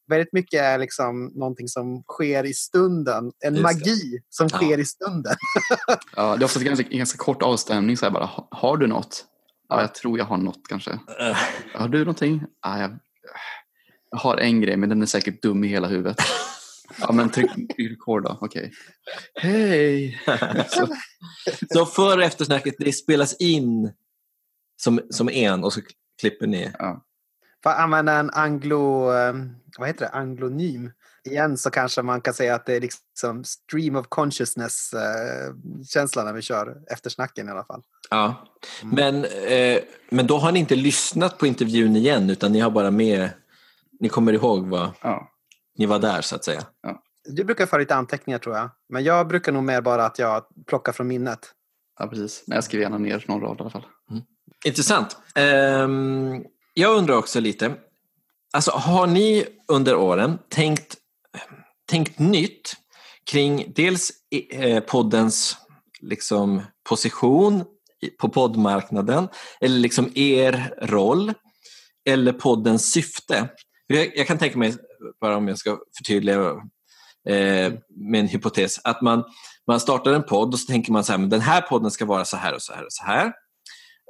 väldigt mycket är liksom någonting som sker i stunden. En Just magi det. som ja. sker i stunden. ja, det är ofta en ganska, ganska kort avstämning. Så bara, har du något? Ja, jag tror jag har något kanske. Uh. Har du någonting? Ja, jag, jag har en grej, men den är säkert dum i hela huvudet. Ja, men tryck, record då. Okej. Okay. Hej! så, så för eftersnacket, det spelas in som, som en och så klipper ni? Ja. För att använda en anglo, ehm, vad heter det, anglonym igen så kanske man kan säga att det är liksom stream of consciousness-känsla när vi kör eftersnacken i alla fall. Ja, mm. men, eh, men då har ni inte lyssnat på intervjun igen utan ni har bara med, ni kommer ihåg vad, ja. Ni var där så att säga. Ja. Du brukar föra lite anteckningar tror jag, men jag brukar nog mer bara att jag plockar från minnet. Ja, precis. Men jag skriver gärna ner någon rad i alla fall. Mm. Intressant. Um, jag undrar också lite, alltså har ni under åren tänkt tänkt nytt kring dels eh, poddens liksom, position på poddmarknaden eller liksom er roll eller poddens syfte. Jag, kan tänka mig, bara om jag ska förtydliga eh, med en hypotes, att man, man startar en podd och så tänker man så här, men den här podden ska vara så här och så här och så här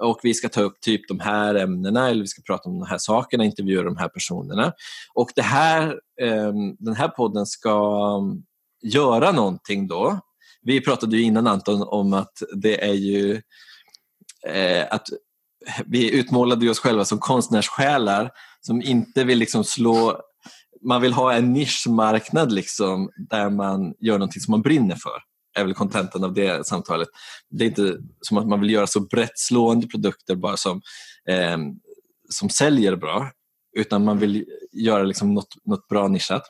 och vi ska ta upp typ de här ämnena eller vi ska prata om de här sakerna, intervjua de här personerna. Och det här, ehm, den här podden ska göra någonting då. Vi pratade ju innan Anton om att det är ju eh, att vi utmålade oss själva som konstnärssjälar som inte vill liksom slå man vill ha en nischmarknad liksom, där man gör någonting som man brinner för är väl kontentan av det samtalet. Det är inte som att man vill göra så brett slående produkter bara som, eh, som säljer bra, utan man vill göra liksom något, något bra nischat.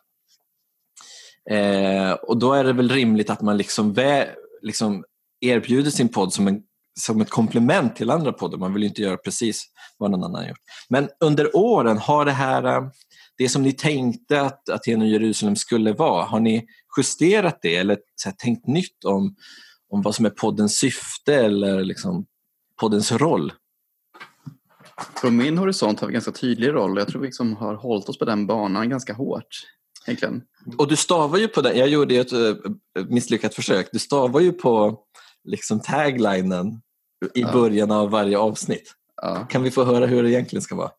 Eh, och då är det väl rimligt att man liksom, vä, liksom erbjuder sin podd som, en, som ett komplement till andra poddar. Man vill ju inte göra precis vad någon annan har gjort. Men under åren har det här, eh, det som ni tänkte att Aten och Jerusalem skulle vara, har ni justerat det eller här, tänkt nytt om, om vad som är poddens syfte eller liksom poddens roll? Från min horisont har vi ganska tydlig roll. Jag tror vi liksom har hållit oss på den banan ganska hårt. Egentligen. Och du stavar ju på den. Jag gjorde ett uh, misslyckat försök. Du stavar ju på liksom taglinen i ja. början av varje avsnitt. Ja. Kan vi få höra hur det egentligen ska vara?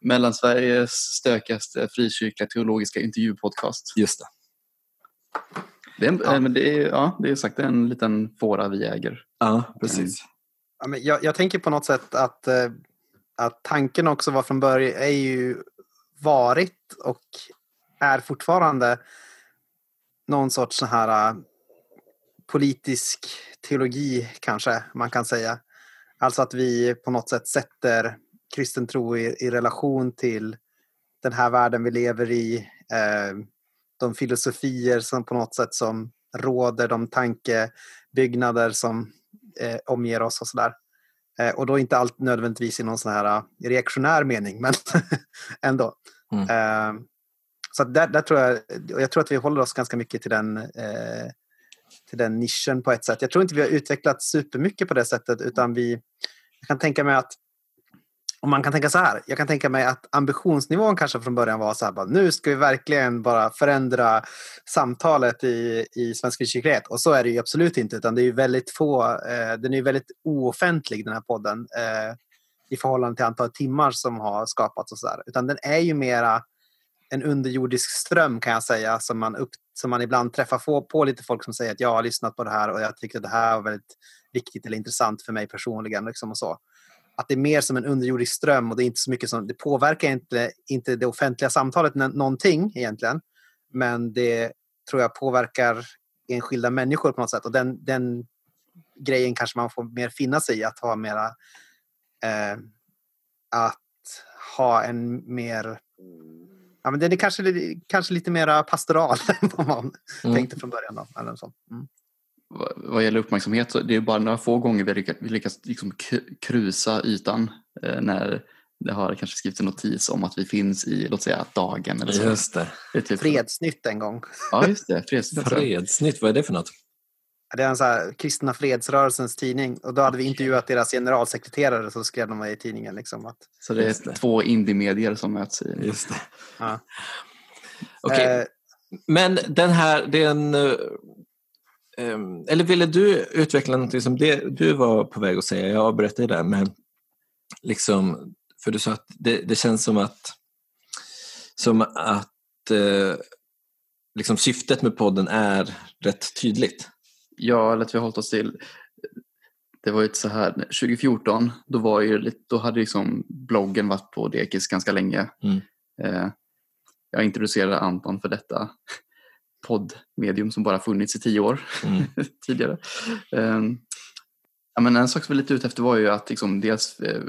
Mellansveriges stökigaste frikyrkliga teologiska intervjupodcast. Just det. Det är, ja. men det är, ja, det är sagt en liten fåra vi äger. Ja, precis. Ja, men jag, jag tänker på något sätt att, eh, att tanken också var från början är ju varit och är fortfarande någon sorts så här eh, politisk teologi kanske man kan säga. Alltså att vi på något sätt sätter kristen tro i, i relation till den här världen vi lever i. Eh, de filosofier som på något sätt som råder, de tankebyggnader som eh, omger oss och sådär. Eh, och då inte allt nödvändigtvis i någon sån här uh, reaktionär mening, men ändå. Mm. Eh, så där, där, tror jag, jag tror att vi håller oss ganska mycket till den, eh, till den nischen på ett sätt. Jag tror inte vi har utvecklat supermycket på det sättet, utan vi, jag kan tänka mig att och man kan tänka så här, jag kan tänka mig att ambitionsnivån kanske från början var så här, bara, nu ska vi verkligen bara förändra samtalet i, i svensk kyrklighet. Och så är det ju absolut inte, utan det är ju väldigt få, eh, den är väldigt ooffentlig den här podden eh, i förhållande till antalet timmar som har skapats och så där. Utan den är ju mera en underjordisk ström kan jag säga som man, upp, som man ibland träffar på, på lite folk som säger att jag har lyssnat på det här och jag tyckte att det här var väldigt viktigt eller intressant för mig personligen. Liksom och så att det är mer som en underjordisk ström och det är inte så mycket som, det påverkar inte, inte det offentliga samtalet någonting egentligen. Men det tror jag påverkar enskilda människor på något sätt och den, den grejen kanske man får mer finna sig i att ha mera eh, att ha en mer Ja, men den är kanske, kanske lite mer pastoral än vad man mm. tänkte från början. Då, eller så. Mm vad gäller uppmärksamhet så det är bara några få gånger vi lyckats, vi lyckats liksom krusa ytan eh, när det har kanske skrivits en notis om att vi finns i, låt säga, Dagen. Eller så. Just det. det typ... Fredsnytt en gång. Ja, just det. Fredsnytt, fredsnytt vad är det för något? Det är en så här, kristna fredsrörelsens tidning och då hade vi intervjuat deras generalsekreterare så skrev de i tidningen. Liksom att... Så det är det. två indiemedier som möts i... Just det. Ja. Okay. Eh, Men den här, det är en Ehm, eller ville du utveckla något som det du var på väg att säga? Jag avbröt dig där, men liksom, för du sa att det, det känns som att, som att eh, liksom syftet med podden är rätt tydligt. Ja, eller att vi har hållit oss till det var ju så här, 2014, då, var ju, då hade liksom bloggen varit på Dekis ganska länge. Mm. Eh, jag introducerade Anton för detta poddmedium som bara funnits i tio år mm. tidigare. Eh, ja, men en sak som vi lite ute efter var ju att liksom dels eh,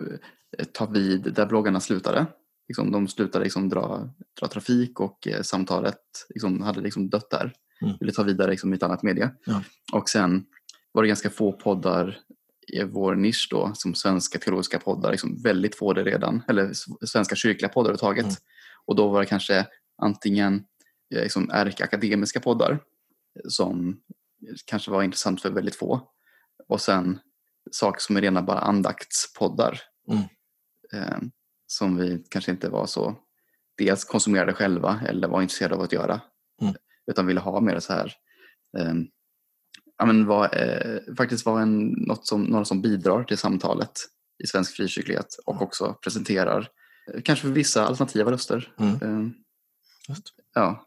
ta vid där bloggarna slutade. Liksom, de slutade liksom dra, dra trafik och eh, samtalet liksom, hade liksom dött där. Mm. Ville ta vidare liksom, i ett annat media. Ja. Och sen var det ganska få poddar i vår nisch då, som svenska teologiska poddar, liksom väldigt få det redan, eller svenska kyrkliga poddar överhuvudtaget. Mm. Och då var det kanske antingen liksom ärkeakademiska poddar som kanske var intressant för väldigt få. Och sen saker som är rena bara andaktspoddar. Mm. Eh, som vi kanske inte var så, dels konsumerade själva eller var intresserade av att göra. Mm. Utan ville ha mer så här eh, ja, men var, eh, faktiskt vara något som, någon som bidrar till samtalet i svensk frikyrklighet och mm. också presenterar eh, kanske för vissa alternativa röster. Mm. Ja,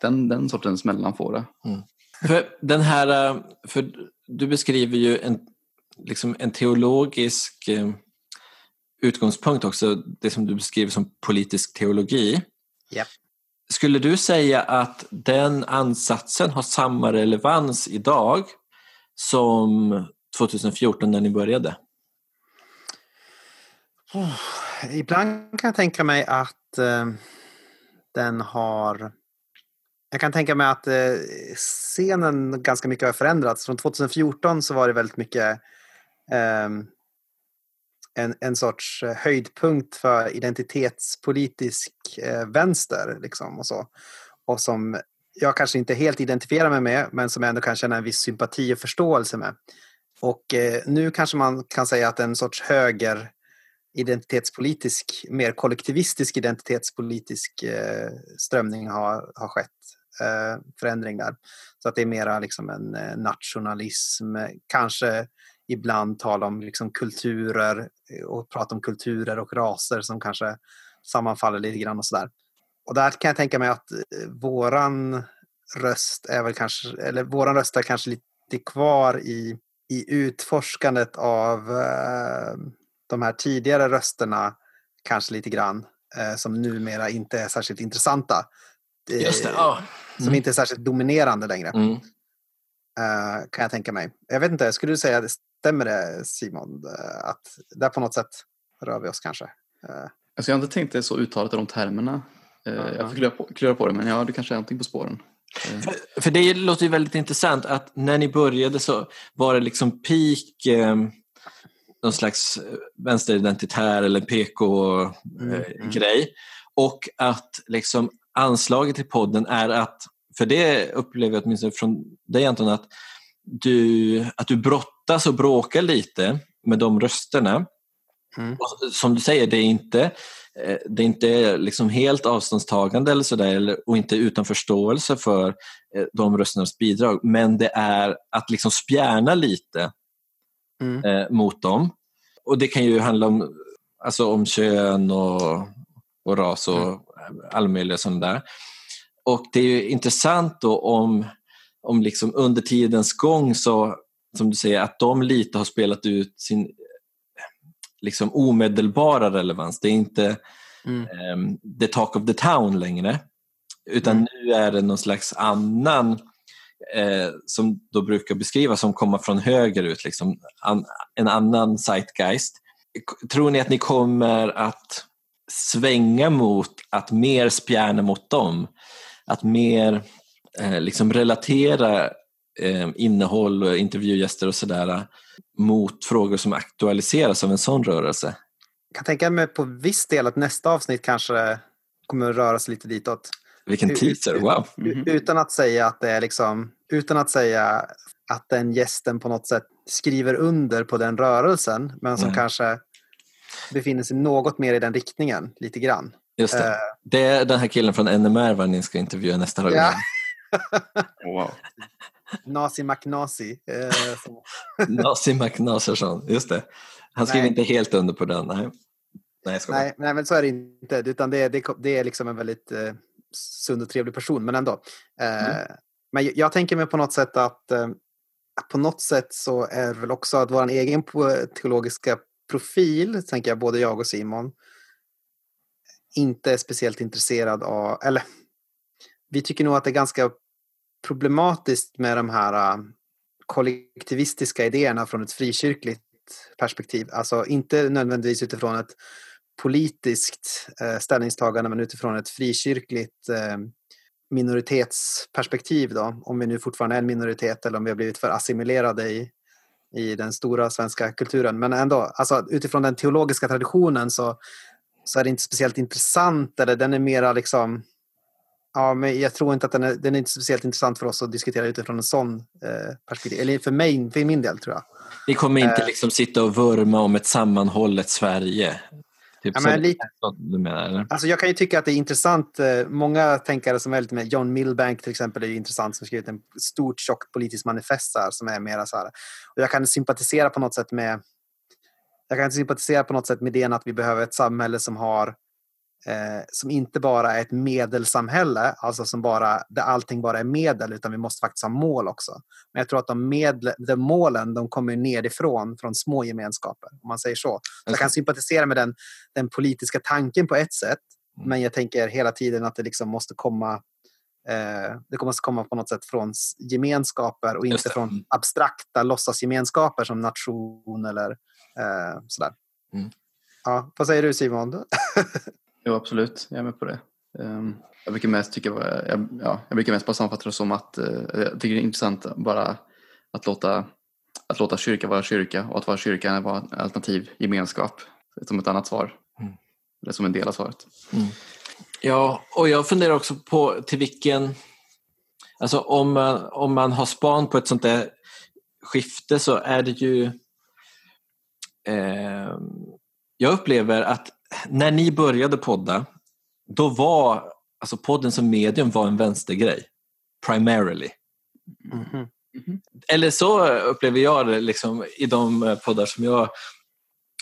den, den sortens mellanfåra. Mm. För, den här, eh, för du beskriver ju en, liksom en teologisk eh, utgångspunkt också, det som du beskriver som politisk teologi. Yep. Skulle du säga att den ansatsen har samma relevans idag som 2014 när ni började? Oh, ibland kan jag tänka mig att eh, den har... Jag kan tänka mig att eh, scenen ganska mycket har förändrats. Från 2014 så var det väldigt mycket um, en, en sorts höjdpunkt för identitetspolitisk eh, vänster. Liksom, och, så. och som jag kanske inte helt identifierar mig med, men som jag ändå kan känna en viss sympati och förståelse med. Och eh, nu kanske man kan säga att en sorts höger identitetspolitisk, mer kollektivistisk identitetspolitisk eh, strömning har, har skett. Eh, förändring där. Så att det är mera liksom en eh, nationalism, kanske ibland tala om liksom kulturer eh, och prata om kulturer och raser som kanske sammanfaller lite grann och sådär. Och där kan jag tänka mig att eh, våran röst är väl kanske, eller våran röst är kanske lite kvar i, i utforskandet av eh, de här tidigare rösterna, kanske lite grann, eh, som numera inte är särskilt intressanta. Just det, ja. Mm. Som inte är särskilt dominerande längre. Mm. Uh, kan jag tänka mig. Jag vet inte, skulle du säga Stämmer det Simon? Eh, att där på något sätt rör vi oss kanske? Eh. Alltså jag har inte tänkt det så uttalat i de termerna. Uh eh, -huh. Jag får klura på, klura på det men ja, det kanske är någonting på spåren. För, för, det låter ju väldigt intressant att när ni började så var det liksom peak eh, någon slags vänsteridentitär eller PK-grej. Mm, mm. Och att liksom anslaget till podden är att, för det upplever jag åtminstone från dig Anton, att du, att du brottas och bråkar lite med de rösterna. Mm. Och, som du säger, det är inte, eh, det är inte liksom helt avståndstagande eller sådär och inte utan förståelse för eh, de rösternas bidrag. Men det är att liksom spjärna lite mm. eh, mot dem. Och det kan ju handla om, alltså om kön och, och ras och mm. alla möjliga sådana där. Och det är ju intressant då om om liksom under tidens gång så, som du säger, att de lite har spelat ut sin liksom omedelbara relevans. Det är inte mm. um, the talk of the town längre, utan mm. nu är det någon slags annan eh, som då brukar beskrivas som komma från höger ut, liksom, an, en annan zeitgeist. Tror ni att ni kommer att svänga mot att mer spjärna mot dem? Att mer eh, liksom relatera eh, innehåll och intervjugäster och sådär mot frågor som aktualiseras av en sån rörelse? Jag kan tänka mig på viss del att nästa avsnitt kanske kommer att röra sig lite ditåt. Vilken teaser, wow! Mm -hmm. Utan att säga att det är liksom, utan att säga att den gästen på något sätt skriver under på den rörelsen, men som mm. kanske befinner sig något mer i den riktningen, lite grann. Just det. Uh, det är den här killen från NMR vad ni ska intervjua nästa gång. Ja. wow. Nasi McNasi. Eh, Nasi McNassersson, just det. Han skriver inte helt under på den. Nej, nej, nej, nej, men så är det inte. Utan det, det, det är liksom en väldigt eh, sund och trevlig person, men ändå. Eh, mm. Men jag tänker mig på något sätt att eh, på något sätt så är det väl också att vår egen teologiska profil, tänker jag, både jag och Simon, inte är speciellt intresserad av, eller vi tycker nog att det är ganska problematiskt med de här äh, kollektivistiska idéerna från ett frikyrkligt perspektiv. Alltså inte nödvändigtvis utifrån ett politiskt äh, ställningstagande men utifrån ett frikyrkligt äh, minoritetsperspektiv då, om vi nu fortfarande är en minoritet eller om vi har blivit för assimilerade i, i den stora svenska kulturen. Men ändå, alltså, utifrån den teologiska traditionen så, så är det inte speciellt intressant, eller den är mera liksom Ja, men jag tror inte att den är, den är inte speciellt intressant för oss att diskutera utifrån en sån eh, perspektiv. Eller för mig, för min del tror jag. Vi kommer inte eh, liksom sitta och vurma om ett sammanhållet Sverige. Typ ja, men lite, du menar, eller? Alltså jag kan ju tycka att det är intressant. Eh, många tänkare som är lite med, John Milbank till exempel är intressant som skrivit en stort tjockt politiskt manifest här, som är mera så här. Och jag kan sympatisera på något sätt med jag kan sympatisera på något sätt med idén att vi behöver ett samhälle som har eh, som inte bara är ett medelsamhälle, alltså som bara, där allting bara är medel, utan vi måste faktiskt ha mål också. Men jag tror att de, medel, de målen de kommer nerifrån, från små gemenskaper, om man säger så. så jag kan sympatisera med den, den politiska tanken på ett sätt, mm. men jag tänker hela tiden att det liksom måste komma eh, det måste komma på något sätt från gemenskaper och inte från abstrakta låtsasgemenskaper som nation eller eh, sådär. Mm. Ja, vad säger du Simon? Jo, absolut. Jag är med på det. Um, jag brukar mest tycka, jag, ja, jag brukar mest bara sammanfatta det som att uh, jag tycker det är intressant bara att låta, att låta kyrka vara kyrka och att vara kyrka vara en alternativ gemenskap. Som ett annat svar. Mm. Eller som en del av svaret. Mm. Ja, och jag funderar också på till vilken... Alltså om man, om man har span på ett sånt där skifte så är det ju... Eh, jag upplever att när ni började podda, då var alltså podden som medium var en vänstergrej. Primarily. Mm -hmm. Mm -hmm. Eller så upplever jag det liksom, i de poddar som jag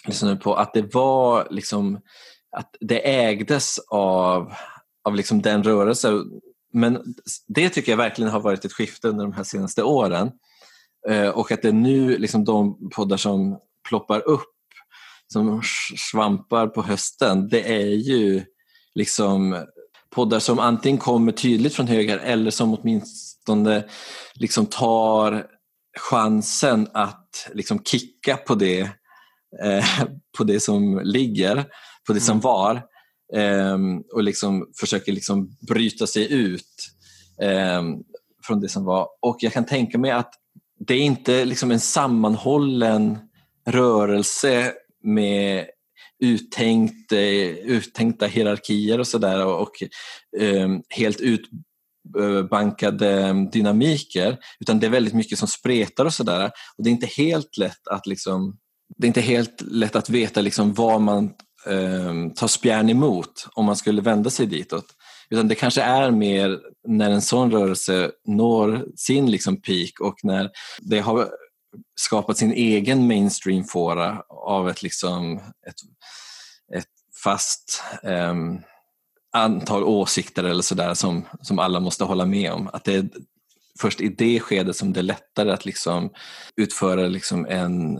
lyssnade på, att det var liksom att det ägdes av, av liksom den rörelsen. Men det tycker jag verkligen har varit ett skifte under de här senaste åren. Eh, och att det nu liksom de poddar som ploppar upp som svampar på hösten, det är ju liksom poddar som antingen kommer tydligt från höger eller som åtminstone liksom tar chansen att liksom kicka på det, eh, på det som ligger, på det som mm. var eh, och liksom försöker liksom bryta sig ut eh, från det som var. Och jag kan tänka mig att det är inte liksom en sammanhållen rörelse med uttänkt, eh, uttänkta hierarkier och sådär och, och um, helt utbankade eh, ehm, dynamiker utan det är väldigt mycket som spretar och sådär och det är inte helt lätt att liksom det är inte helt lätt att veta liksom vad man um, tar spjärn emot om man skulle vända sig ditåt. Utan det kanske är mer när en sån rörelse når sin liksom peak och när det har skapat sin egen mainstream-fåra av ett, liksom, ett, ett fast um, antal åsikter eller sådär som, som alla måste hålla med om. Att det är först i det skedet som det är lättare att liksom utföra liksom en,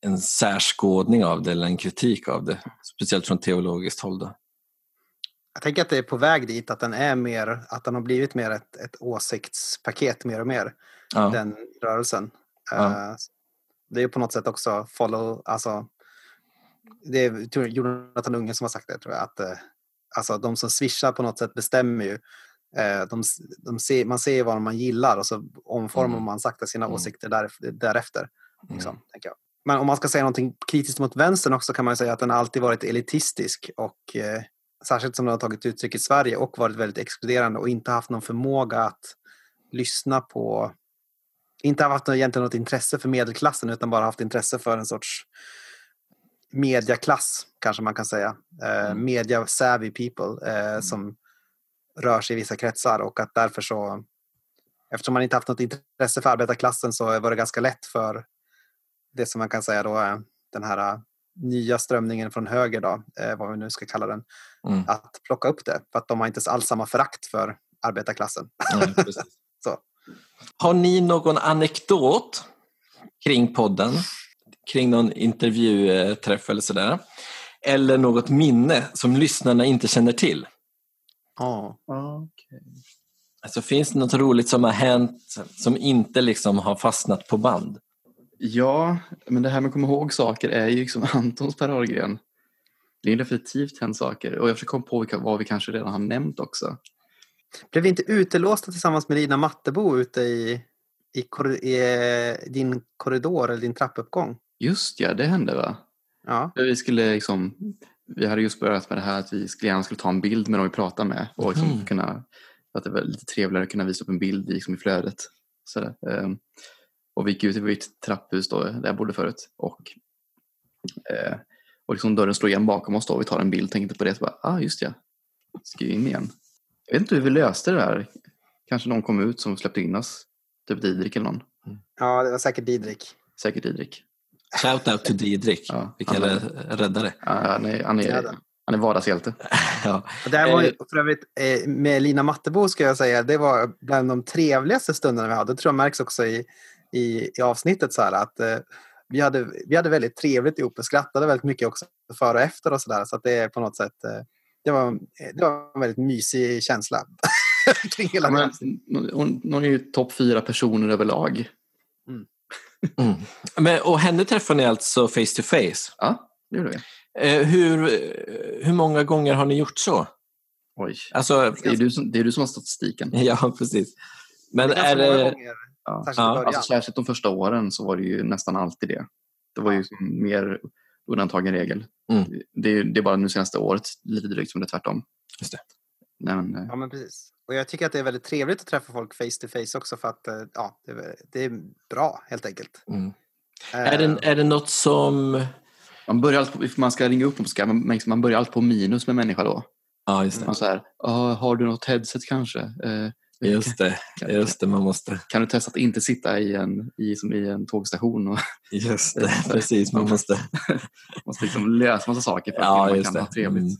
en särskådning av det eller en kritik av det, speciellt från teologiskt håll. Då. Jag tänker att det är på väg dit, att den är mer, att den har blivit mer ett, ett åsiktspaket mer och mer, ja. den rörelsen. Ja. Eh, det är på något sätt också follow, alltså det är Jonathan Unge som har sagt det tror jag, att eh, alltså, de som swishar på något sätt bestämmer ju. Eh, de, de ser, man ser vad man gillar och så omformar mm. man sakta sina mm. åsikter där, därefter. Liksom, mm. Men om man ska säga någonting kritiskt mot vänstern också kan man säga att den alltid varit elitistisk och eh, särskilt som den har tagit uttryck i Sverige och varit väldigt exkluderande och inte haft någon förmåga att lyssna på inte haft egentligen något intresse för medelklassen utan bara haft intresse för en sorts mediaklass kanske man kan säga. Eh, mm. media savvy people eh, mm. som rör sig i vissa kretsar och att därför så eftersom man inte haft något intresse för arbetarklassen så var det ganska lätt för det som man kan säga då är den här nya strömningen från höger då, eh, vad vi nu ska kalla den, mm. att plocka upp det. För att de har inte alls samma förakt för arbetarklassen. så. Har ni någon anekdot kring podden, kring någon intervjuträff eller sådär. Eller något minne som lyssnarna inte känner till. Ja. Oh. Okay. Alltså, finns det något roligt som har hänt som inte liksom har fastnat på band? Ja, men det här med att komma ihåg saker är ju liksom Antons paradgren. Det är definitivt hänt saker och jag försöker komma på vad vi kanske redan har nämnt också. Blev vi inte utelåsta tillsammans med Lina Mattebo ute i, i, i, i din korridor eller din trappuppgång? Just ja, det hände va? Ja. Vi, skulle liksom, vi hade just börjat med det här att vi skulle gärna skulle ta en bild med dem vi pratar med och liksom mm. kunna, att det var lite trevligare att kunna visa upp en bild liksom i flödet. Så, um, och vi gick ut i mitt trapphus då, där jag bodde förut och, eh, och liksom dörren slår igen bakom oss då och vi tar en bild tänkte på det och bara, ah just ja, ska in igen. Jag vet inte hur vi löste det där. Kanske någon kom ut som släppte in oss. Typ Didrik eller någon. Ja, det var säkert Didrik. Säkert Didrik. Shout out to Didrik. Ja, Vilken räddare. Ja, han, är, han, är, han är vardagshjälte. ja. Och där var ju, för övrigt, eh, med Lina Mattebo ska jag säga, det var bland de trevligaste stunderna vi hade. Det tror jag märks också i, i, i avsnittet så här att eh, vi, hade, vi hade väldigt trevligt ihop och skrattade väldigt mycket också före och efter och så där. Så att det är på något sätt eh, det var, det var en väldigt mysig känsla. kring hela ja, men, hon, hon är ju topp fyra personer överlag. Mm. Mm. Men, och henne träffade ni alltså face to face? Ja, det gjorde vi. Eh, hur, hur många gånger har ni gjort så? Oj, alltså, det, är du som, det är du som har statistiken. Ja, precis. Men det är det... Ja. Särskilt, ja. Alltså, särskilt de första åren så var det ju nästan alltid det. Det var ju mer undantag än regel. Mm. Det, det, är bara nu senaste året lite drygt som det är tvärtom. Just det. Nej, men, eh. ja, men precis. Och jag tycker att det är väldigt trevligt att träffa folk face to face också för att eh, ja, det, det är bra helt enkelt. Mm. Uh, är, det, är det något som... Man, börjar alltid, man ska ringa upp och ska, man, man börjar alltid på minus med människa då. Ja, just det. Man så här, ah, har du något headset kanske? Uh, Just det, just det, man måste. Kan du testa att inte sitta i en, i, som i en tågstation? Och, just det, precis. Man måste, måste liksom lösa massa saker för att ja, man kan det. ha trevligt. Mm.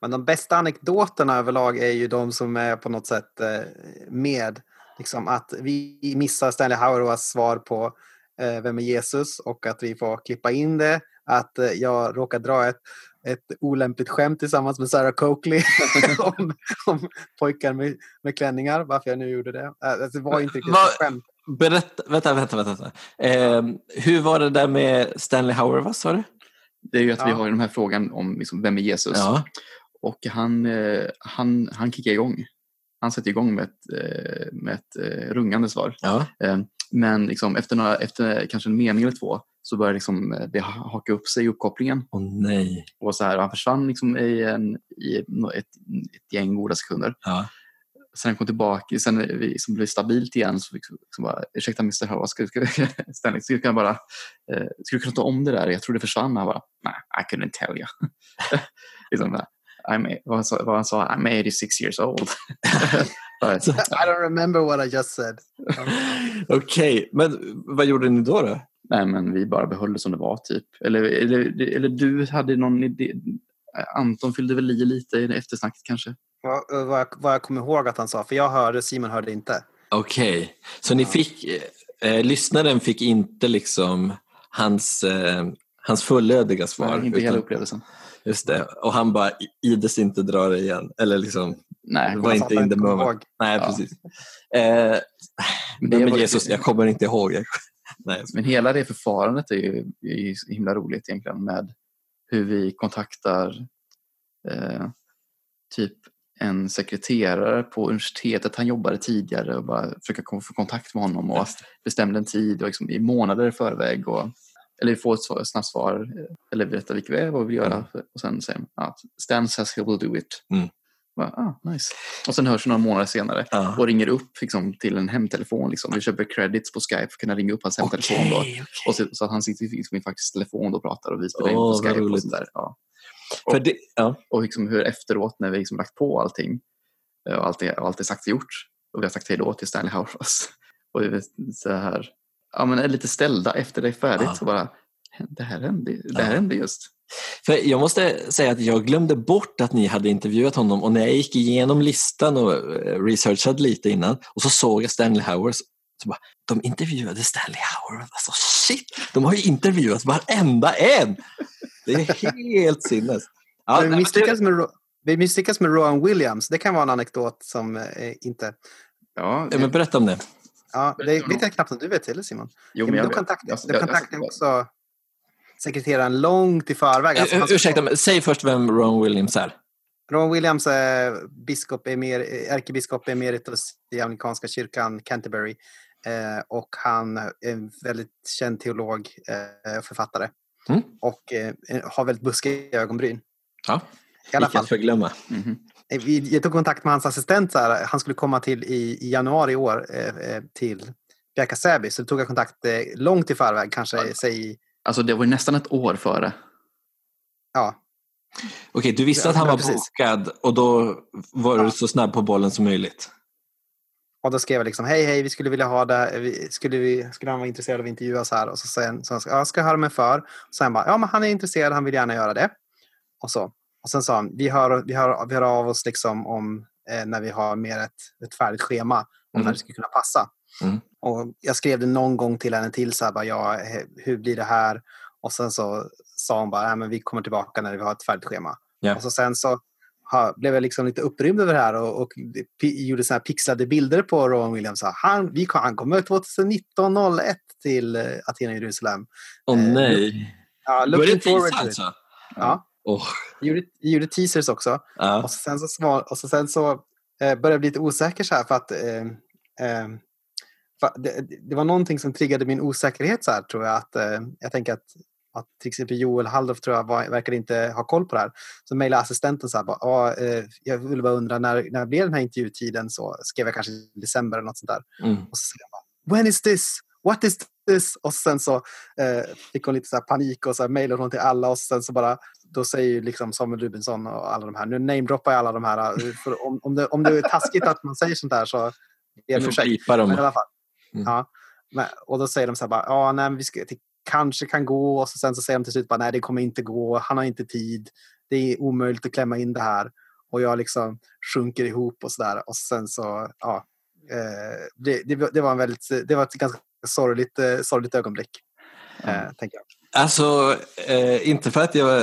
Men de bästa anekdoterna överlag är ju de som är på något sätt eh, med. Liksom att vi missar Stanley Hauerwas svar på eh, Vem är Jesus? och att vi får klippa in det. Att eh, jag råkar dra ett ett olämpligt skämt tillsammans med Sarah Coakley om, om pojkar med, med klänningar. Varför jag nu gjorde det. Alltså, det var inte riktigt ett skämt. Berätta, vänta, vänta. vänta. Eh, hur var det där med Stanley Hauer, vad sa du? Det är ju att ja. vi har den här frågan om liksom, vem är Jesus? Ja. Och han, eh, han, han kickar igång. Han sätter igång med ett, eh, med ett eh, rungande svar. Ja. Men liksom, efter, några, efter kanske en mening eller två så började liksom eh, det haka upp sig i uppkopplingen. Åh oh, nej. Och så här, han försvann liksom i, en, i ett, ett gäng goda sekunder. Ja. Sen han kom tillbaka, sen vi liksom blev stabilt igen så fick liksom bara, ursäkta Mr. Howard, ska, ska, ska, jag bara, eh, du kunna ta om det där? Jag tror det försvann. Han bara, nej, I couldn't tell you. liksom. I'm, vad, han sa, vad han sa, I'm 86 years old. I don't remember what I just said. Okej, okay. men vad gjorde ni då? då? Nej, men vi bara behöll det som det var typ. Eller, eller, eller du hade någon idé? Anton fyllde väl i lite i eftersnacket kanske? Vad, vad, jag, vad jag kommer ihåg att han sa, för jag hörde, Simon hörde inte. Okej, okay. så ni fick, eh, lyssnaren fick inte liksom hans, eh, hans fullödiga svar? Nej, inte utan, hela upplevelsen. Just det, och han bara ides inte dra det igen. Eller liksom, Nej, det var inte in the moment. Nej, ja. precis. Eh, men var, Jesus, jag kommer inte ihåg. Nej. Men hela det förfarandet är ju, är himla roligt egentligen med hur vi kontaktar eh, typ en sekreterare på universitetet. Han jobbade tidigare och bara försöka få kontakt med honom och bestämde en tid och liksom i månader i förväg. Och, eller få ett snabbt svar eller berätta vilka vi är, vad vi vill göra. Mm. Och sen säger man att Stan says he will do it. Mm. Bara, ah, nice. Och sen hörs vi några månader senare ah. och ringer upp liksom, till en hemtelefon. Liksom. Vi köper credits på Skype för att kunna ringa upp hans hemtelefon. Okay, då. Okay. Och så, så, att han sitter i faktiskt telefon och pratar och vi spelar in på Skype. Och, sånt Ja. Och, det, ja. och liksom hur efteråt när vi liksom lagt på allting eh, och allt är, allt är sagt och gjort och vi har sagt hej då till Stanley Hauerwas. Och vi så här, ja, men är lite ställda efter det är färdigt. Ah. Så bara, det här hände, det här hände just. För jag måste säga att jag glömde bort att ni hade intervjuat honom och när jag gick igenom listan och eh, researchade lite innan och så såg jag Stanley Howers Så bara, de intervjuade Stanley Howard. Alltså shit, de har ju intervjuat varenda en! Det är helt sinnes. Ja, vi, misslyckas med, vi misslyckas med Rowan Williams. Det kan vara en anekdot som eh, inte... Ja, det... men berätta om det. Ja, det vet jag knappt om du vet heller Simon. Jo, men jag du kontaktade, jag, kontaktade också sekreteraren långt i förväg. Alltså, uh, ursäkta, men säg först vem Ron Williams är. Ron Williams är biskop emer, ärkebiskop emeritus i amerikanska kyrkan Canterbury. Eh, och han är en väldigt känd teolog och eh, författare. Mm. Och eh, har väldigt buskiga ögonbryn. Ja, I alla fall. förglömma. Mm -hmm. Jag tog kontakt med hans assistent. Så här, han skulle komma till i, i januari i år eh, till Bjärka-Säby. Så tog jag kontakt eh, långt i förväg, kanske ja. säg... Alltså det var nästan ett år före. Ja. Okej, du visste att han var precis. bokad och då var ja. du så snabb på bollen som möjligt. Och då skrev jag liksom, hej hej, vi skulle vilja ha det, skulle, vi, skulle han vara intresserad av att intervjuas här? Och så sen, så, ja, ska jag höra mig för? Och sen bara, ja men han är intresserad, han vill gärna göra det. Och så. Och sen sa han, vi hör, vi hör, vi hör av oss liksom om eh, när vi har mer ett, ett färdigt schema om mm. när det skulle kunna passa. Mm. Och jag skrev det någon gång till henne till, så här, bara, ja, hur blir det här? Och sen så sa hon bara, men vi kommer tillbaka när vi har ett färdigt schema. Yeah. Och så sen så ha, blev jag liksom lite upprymd över det här och, och gjorde såna här pixlade bilder på Rowan Williams. Han, vi, han kommer 2019 01 till uh, Aten och Jerusalem. Åh oh, nej. Ja, looking forward to it. Alltså? Ja. Oh. Jag, gjorde, jag gjorde teasers också. Ja. Och sen så, och så, sen så eh, började jag bli lite osäker så här för att eh, eh, det, det, var någonting som triggade min osäkerhet så här tror jag. Att, eh, jag tänker att, att till exempel Joel Halldorf tror jag var, verkar inte ha koll på det här. Så mejlade assistenten så här, bara, eh, jag ville bara undra när, när blev den här intervjutiden? Så skrev jag kanske i december eller något sånt där. Mm. Och så skrev jag bara, when is this? What is this? Och sen så eh, fick hon lite så panik och så mejlade hon till alla och sen så bara då säger ju liksom Samuel Rubensson och alla de här, nu namedroppar jag alla de här, eh, om, om, det, om det är taskigt att man säger sånt här så är det ursäkt. dem. Men i alla fall. Mm. Ja, men, och då säger de så här bara, ja, nej, vi ska, det kanske kan gå och så sen så säger de till slut bara, nej, det kommer inte gå, han har inte tid, det är omöjligt att klämma in det här. Och jag liksom sjunker ihop och så där. Och sen så, ja, eh, det, det, det, var en väldigt, det var ett ganska sorgligt, eh, sorgligt ögonblick. Eh, tänker jag. Alltså, eh, inte för att jag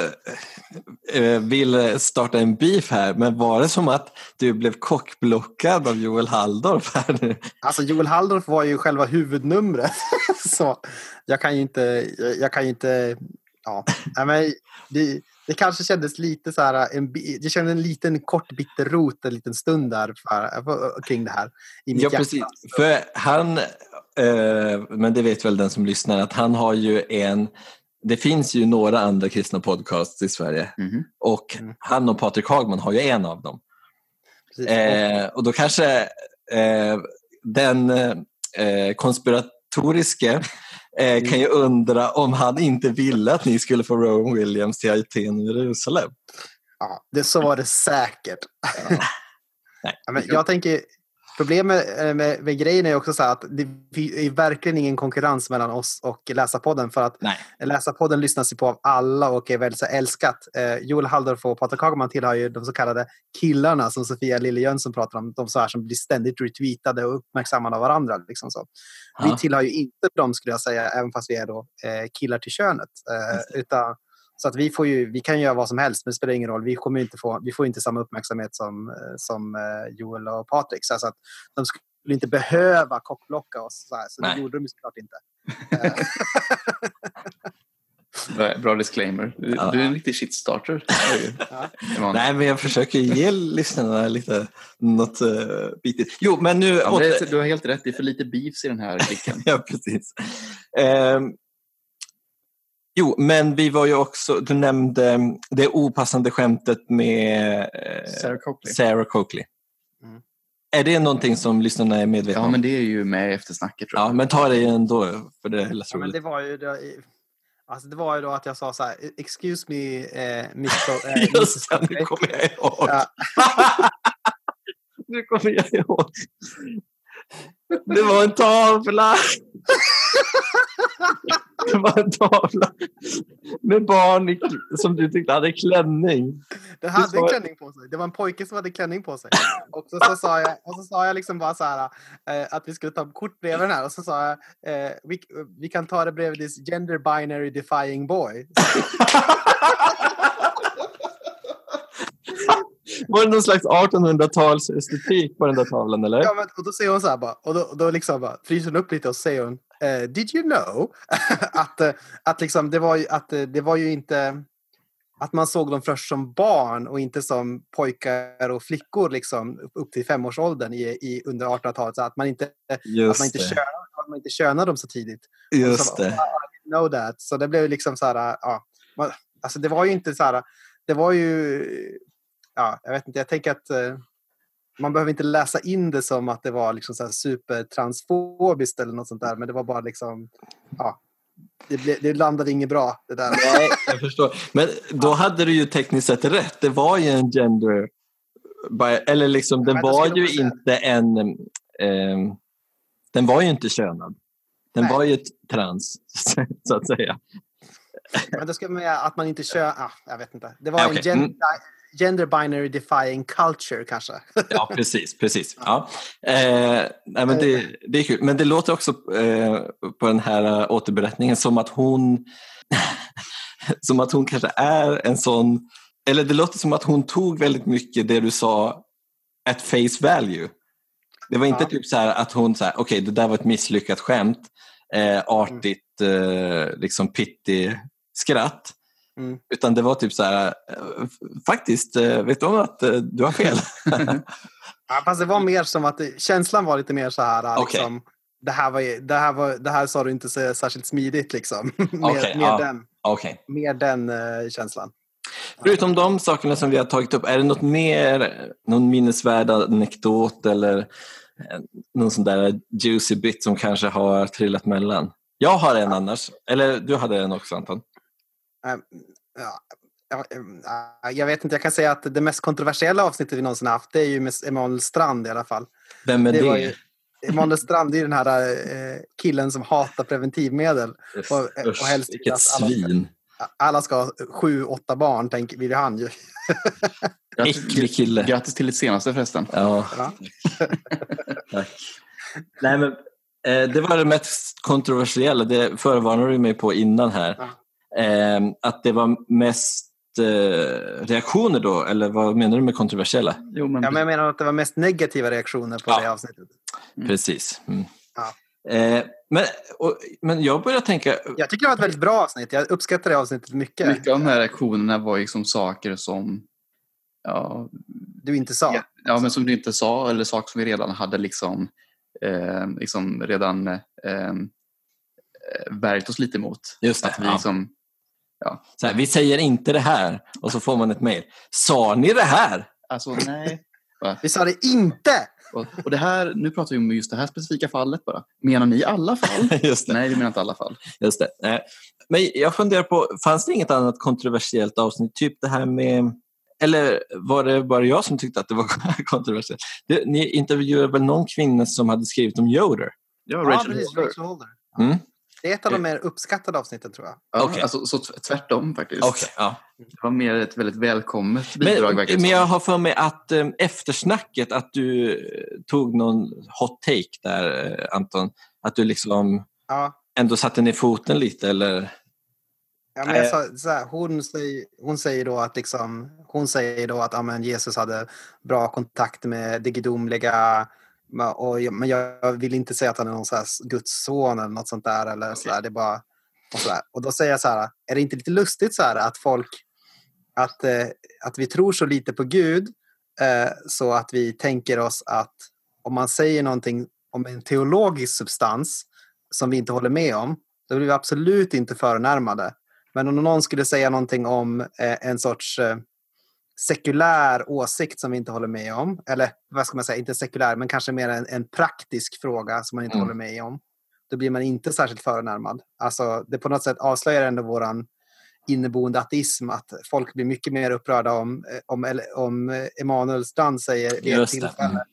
eh, vill starta en beef här, men var det som att du blev kockblockad av Joel Halldorf här nu? Alltså Joel Halldorf var ju själva huvudnumret. så jag kan ju inte, jag kan inte, ja, men det, det kanske kändes lite så här, en, det kändes en liten kort bitter rot en liten stund där för, kring det här. I mitt ja, precis. För han, eh, men det vet väl den som lyssnar, att han har ju en det finns ju några andra kristna podcasts i Sverige mm. och han och Patrik Hagman har ju en av dem. Eh, och då kanske eh, den eh, konspiratoriske eh, mm. kan ju undra om han inte ville att ni skulle få Rowan Williams till Aten och Jerusalem. Ja, det, så var det säkert. Ja. Nej. Ja, men jag tänker, Problemet med, med, med, grejen är också så att det är verkligen ingen konkurrens mellan oss och Läsarpodden. För att Nej. Läsarpodden lyssnas ju på av alla och är väldigt så älskat. Eh, Joel Halldorf och Patrik Hagman tillhör ju de så kallade killarna som Sofia Lille Jönsson pratar om. De så här som blir ständigt retweetade och uppmärksammade av varandra. Liksom så. Vi tillhör ju inte dem skulle jag säga, även fast vi är då, eh, killar till könet. Eh, utan så att vi, får ju, vi kan göra vad som helst, men det spelar ingen roll. Vi, kommer inte få, vi får inte samma uppmärksamhet som, eh, som eh, Joel och Patrik. Så att de skulle inte behöva kockblocka oss, så, här, så det gjorde de såklart inte. Bra disclaimer. Du, ja. du är en riktig shitstarter. ja. Nej, men jag försöker ge lyssnarna lite något uh, bitigt. Jo, men nu... Ja, men du har helt rätt, det är för lite beefs i den här klicken. ja, precis. Um, Jo, men vi var ju också, du nämnde det opassande skämtet med eh, Sarah Coakley. Sarah Coakley. Mm. Är det någonting som lyssnarna är medvetna om? Ja, men det är ju med efter snacket. Ja, men ta det ändå, för det är hela ja, men det var ju det, alltså det var ju då att jag sa så här, excuse me, eh, Mr. Eh, Just det, nu kommer jag ihåg. Ja. nu kommer jag ihåg. Det var en tavla. Det var en tavla med barn i, som du tyckte hade klänning. Det hade en klänning på sig. Det var en pojke som hade klänning på sig. Och så, så sa, jag, och så sa jag liksom bara så här eh, att vi skulle ta kort bredvid den här. Och så sa jag eh, vi, vi kan ta det bredvid this gender binary defying boy. Var det någon slags 1800-talsestetik på den där tavlan eller? Ja, men, och då säger hon så här bara, och då, då liksom bara, fryser hon upp lite och säger hon, uh, did you know att, uh, att, liksom, det, var ju, att uh, det var ju inte att man såg dem först som barn och inte som pojkar och flickor liksom, upp till femårsåldern i, i, under 1800-talet. Så att man inte, att man inte, könade, att man inte könade dem så tidigt. Just så, det. I know that. Så det blev liksom så här, ja. Man, alltså det var ju inte så här, det var ju ja, jag vet inte, jag tänker att eh, man behöver inte läsa in det som att det var liksom så supertransfobiskt eller något sånt där, men det var bara liksom, ja, det, ble, det landade inget bra det där. Nej, jag förstår. Men då hade du ju tekniskt sett rätt. Det var ju en gender... Eller liksom, den var ju inte en... Eh, den var ju inte könad. Den Nej. var ju trans, så att säga. Men då ska man att man inte kör... Ah, jag vet inte. Det var okay. en gender, gender binary defying culture kanske. ja, precis. precis. Ja. Eh, nej, men det, det är kul. Men det låter också eh, på den här eh, återberättningen som att hon som att hon kanske är en sån, eller det låter som att hon tog väldigt mycket det du sa at face value. Det var inte ja. typ så här att hon okej okay, det där var ett misslyckat skämt, eh, artigt, eh, liksom pitty skratt. Mm. Utan det var typ så här, eh, faktiskt, eh, vet du om att eh, du har fel? ja, fast det var mer som att känslan var lite mer så här, okay. liksom, det, här var, det, här var, det här sa du inte så särskilt smidigt liksom. mer, okay, mer, ja. den, okay. mer den uh, känslan. Förutom de sakerna som vi har tagit upp, är det något mer, någon minnesvärd anekdot eller någon sån där juicy bit som kanske har trillat mellan? Jag har en annars, eller du hade en också Anton? Ehm, ja, äh, jag vet inte, jag kan säga att det mest kontroversiella avsnittet vi någonsin haft det är ju med Emanuel Strand i alla fall. Vem är det? det? Ju, Emanuel Strand är den här äh, killen som hatar preventivmedel. Yes. Och, och helst Vilket svin. Alla ska ha sju, åtta barn, tänker, vill han ju. Äcklig kille. Grattis till ditt senaste förresten. Ja. ja. Tack. Nej, men, eh, det var det mest kontroversiella. Det förvarnade du mig på innan här. Ja. Eh, att det var mest eh, reaktioner då, eller vad menar du med kontroversiella? Jo, men... Ja, men jag menar att det var mest negativa reaktioner på ja. det avsnittet. Mm. Precis. Mm. Ja. Eh, men, och, men jag börjar tänka... Jag tycker det var ett väldigt bra avsnitt. Jag uppskattar det avsnittet mycket. Mycket av de här reaktionerna var liksom saker som... Ja, du inte sa? Ja, ja, men som du inte sa eller saker som vi redan hade liksom, eh, liksom redan eh, eh värjt oss lite emot. Just det, att vi ja. liksom Ja. Så här, vi säger inte det här och så får man ett mejl. Sa ni det här? Alltså nej. Vi sa det inte! Och, och, det här, nu pratar vi om just det här specifika fallet bara. Menar ni alla fall? just det. Nej, vi menar inte alla fall. Just det. Men jag funderar på, fanns det inget annat kontroversiellt avsnitt? Typ det här med eller var det bara jag som tyckte att det var kontroversiellt? ni intervjuade väl någon kvinna som hade skrivit om Yoder? Ja, Rachel ja, precis, Rachel Holder. Mm. Det är ett av de eh. mer uppskattade avsnitten tror jag. Ja, okay. alltså, så tvärtom faktiskt. Okay, ja. Det var mer ett väldigt välkommet bidrag. Men, men jag har för mig att um, eftersnacket, att du uh, tog någon hot take där uh, Anton. Att du liksom ja. ändå satte ner foten lite eller? Ja, men jag sa, så här, hon, säger, hon säger då att, liksom, hon säger då att ja, Jesus hade bra kontakt med det gudomliga och, men jag vill inte säga att han är någon så här Guds son eller något sånt där. Eller okay. så där, det är bara, och, så där. och då säger jag så här, är det inte lite lustigt så här att folk, att, eh, att vi tror så lite på Gud eh, så att vi tänker oss att om man säger någonting om en teologisk substans som vi inte håller med om, då blir vi absolut inte förnärmade. Men om någon skulle säga någonting om eh, en sorts sekulär åsikt som vi inte håller med om. Eller vad ska man säga, inte sekulär, men kanske mer en, en praktisk fråga som man inte mm. håller med om. Då blir man inte särskilt förnärmad. Alltså, det på något sätt avslöjar ändå våran inneboende ateism att folk blir mycket mer upprörda om, eh, om, om Emanuel Strand säger vid ett tillfälle, mm.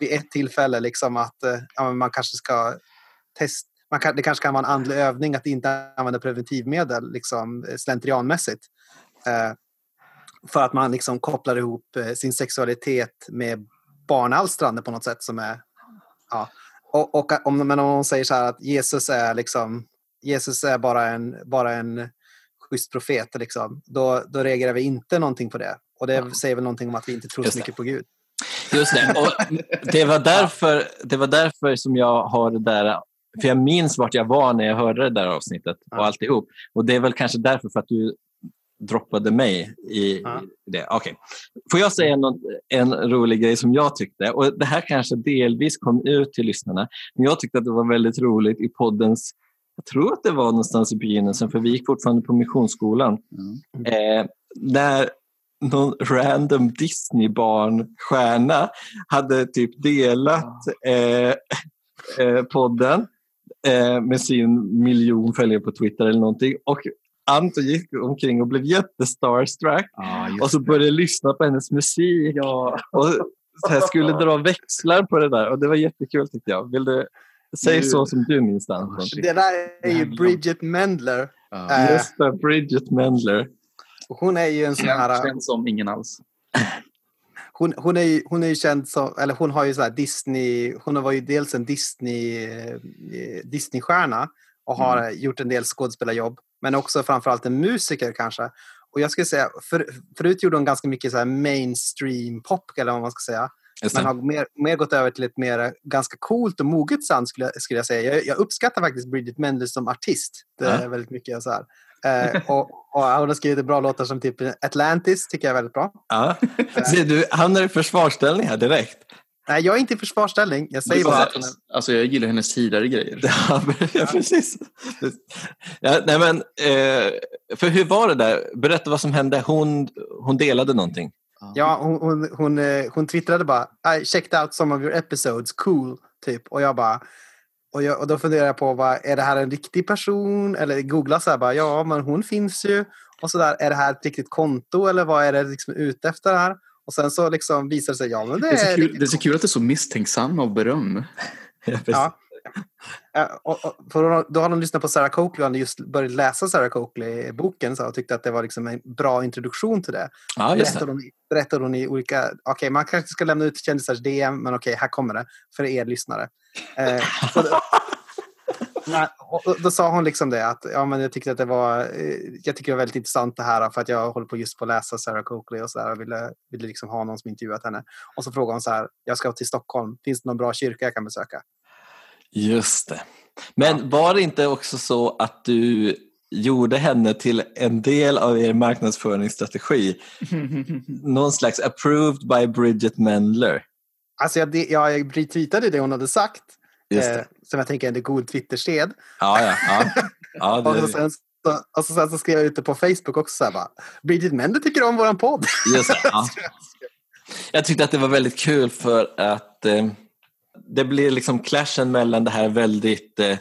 vid ett tillfälle liksom att ja, man kanske ska testa man kan, det kanske kan vara en andlig övning att inte använda preventivmedel liksom, slentrianmässigt. Eh, för att man liksom kopplar ihop eh, sin sexualitet med barnalstrande på något sätt som är... Ja. Och, och om, men om man säger så här att Jesus är liksom Jesus är bara en, bara en schysst profet, liksom, då, då reagerar vi inte någonting på det. Och det säger väl någonting om att vi inte tror så mycket på Gud. Just det. Och det, var därför, det var därför som jag har det där för jag minns vart jag var när jag hörde det där avsnittet och alltihop. Och det är väl kanske därför för att du droppade mig i ja. det. Okay. Får jag säga något, en rolig grej som jag tyckte? Och Det här kanske delvis kom ut till lyssnarna. Men jag tyckte att det var väldigt roligt i poddens jag tror att det var någonstans i begynnelsen, för vi gick fortfarande på Missionsskolan. Mm. Eh, när någon random Disney-barnstjärna hade typ delat eh, eh, podden eh, med sin miljon följare på Twitter eller någonting. Och Anton gick omkring och blev jättestarstruck ah, och så började lyssna på hennes musik. Ja. Och så här skulle dra växlar på det där och det var jättekul tyckte jag. Vill du Säg så som du minns den. Det där är ju Bridget Mendler. Ja. Just det, Bridget Mendler. Hon är ju en sån här... Känd som ingen alls. Hon, hon, är ju, hon är ju känd som, eller hon har ju så Disney, hon var ju dels en Disney, eh, Disneystjärna och har mm. gjort en del skådespelarjobb, men också framförallt en musiker kanske. Och jag skulle säga, för, förut gjorde hon ganska mycket så mainstream pop, eller vad man ska säga. Men har mer, mer gått över till ett mer ganska coolt och moget sound skulle jag, skulle jag säga. Jag, jag uppskattar faktiskt Bridget Mendler som artist. Det är ja. väldigt mycket så här. Eh, och, och hon har skrivit bra låtar som typ Atlantis, tycker jag är väldigt bra. Ja. Så du hamnar i försvarsställning här direkt. Nej, jag är inte i försvarsställning. Jag säger bara att hon är... Alltså, jag gillar hennes tidigare grejer. Ja, precis. Ja, nej, men, eh, för hur var det där? Berätta vad som hände. Hon, hon delade någonting. Ja, hon, hon, hon, eh, hon twittrade bara I checked out some of your episodes, cool, typ. Och jag bara och, jag, och då funderar jag på, vad, är det här en riktig person? Eller googla så här bara, ja men hon finns ju. Och så där, är det här ett riktigt konto eller vad är det liksom ute efter här? Och sen så liksom visar det sig, ja men det, det är, så kul, Det är så kul att du är så misstänksam av beröm. ja, och, och, för då har de lyssnat på Sarah Coakley och hade just börjat läsa Sarah Coakley-boken och tyckte att det var liksom en bra introduktion till det. Ja, just det. Hon, berättade hon i olika... Okej, okay, man kanske ska lämna ut kändisars DM, men okej, okay, här kommer det för er lyssnare. Eh, då, och då sa hon liksom det att ja, men jag tyckte att det var, eh, jag tycker det var väldigt intressant det här för att jag håller på just på att läsa Sarah Coakley och så där och ville, ville liksom ha någon som intervjuat henne. Och så frågade hon så här, jag ska till Stockholm, finns det någon bra kyrka jag kan besöka? Just det. Men ja. var det inte också så att du gjorde henne till en del av er marknadsföringsstrategi? Någon slags approved by Bridget Mendler? Alltså jag, jag retweetade det hon hade sagt. Eh, som jag tänker är en god Twittersed. Ja, ja, ja. ja det... och, sen, så, och så, sen så skrev jag ut det på Facebook också. Så här, bara, Bridget Mendler tycker om våran podd. Just det, ja. jag tyckte att det var väldigt kul för att eh, det blir liksom clashen mellan det här väldigt, eh,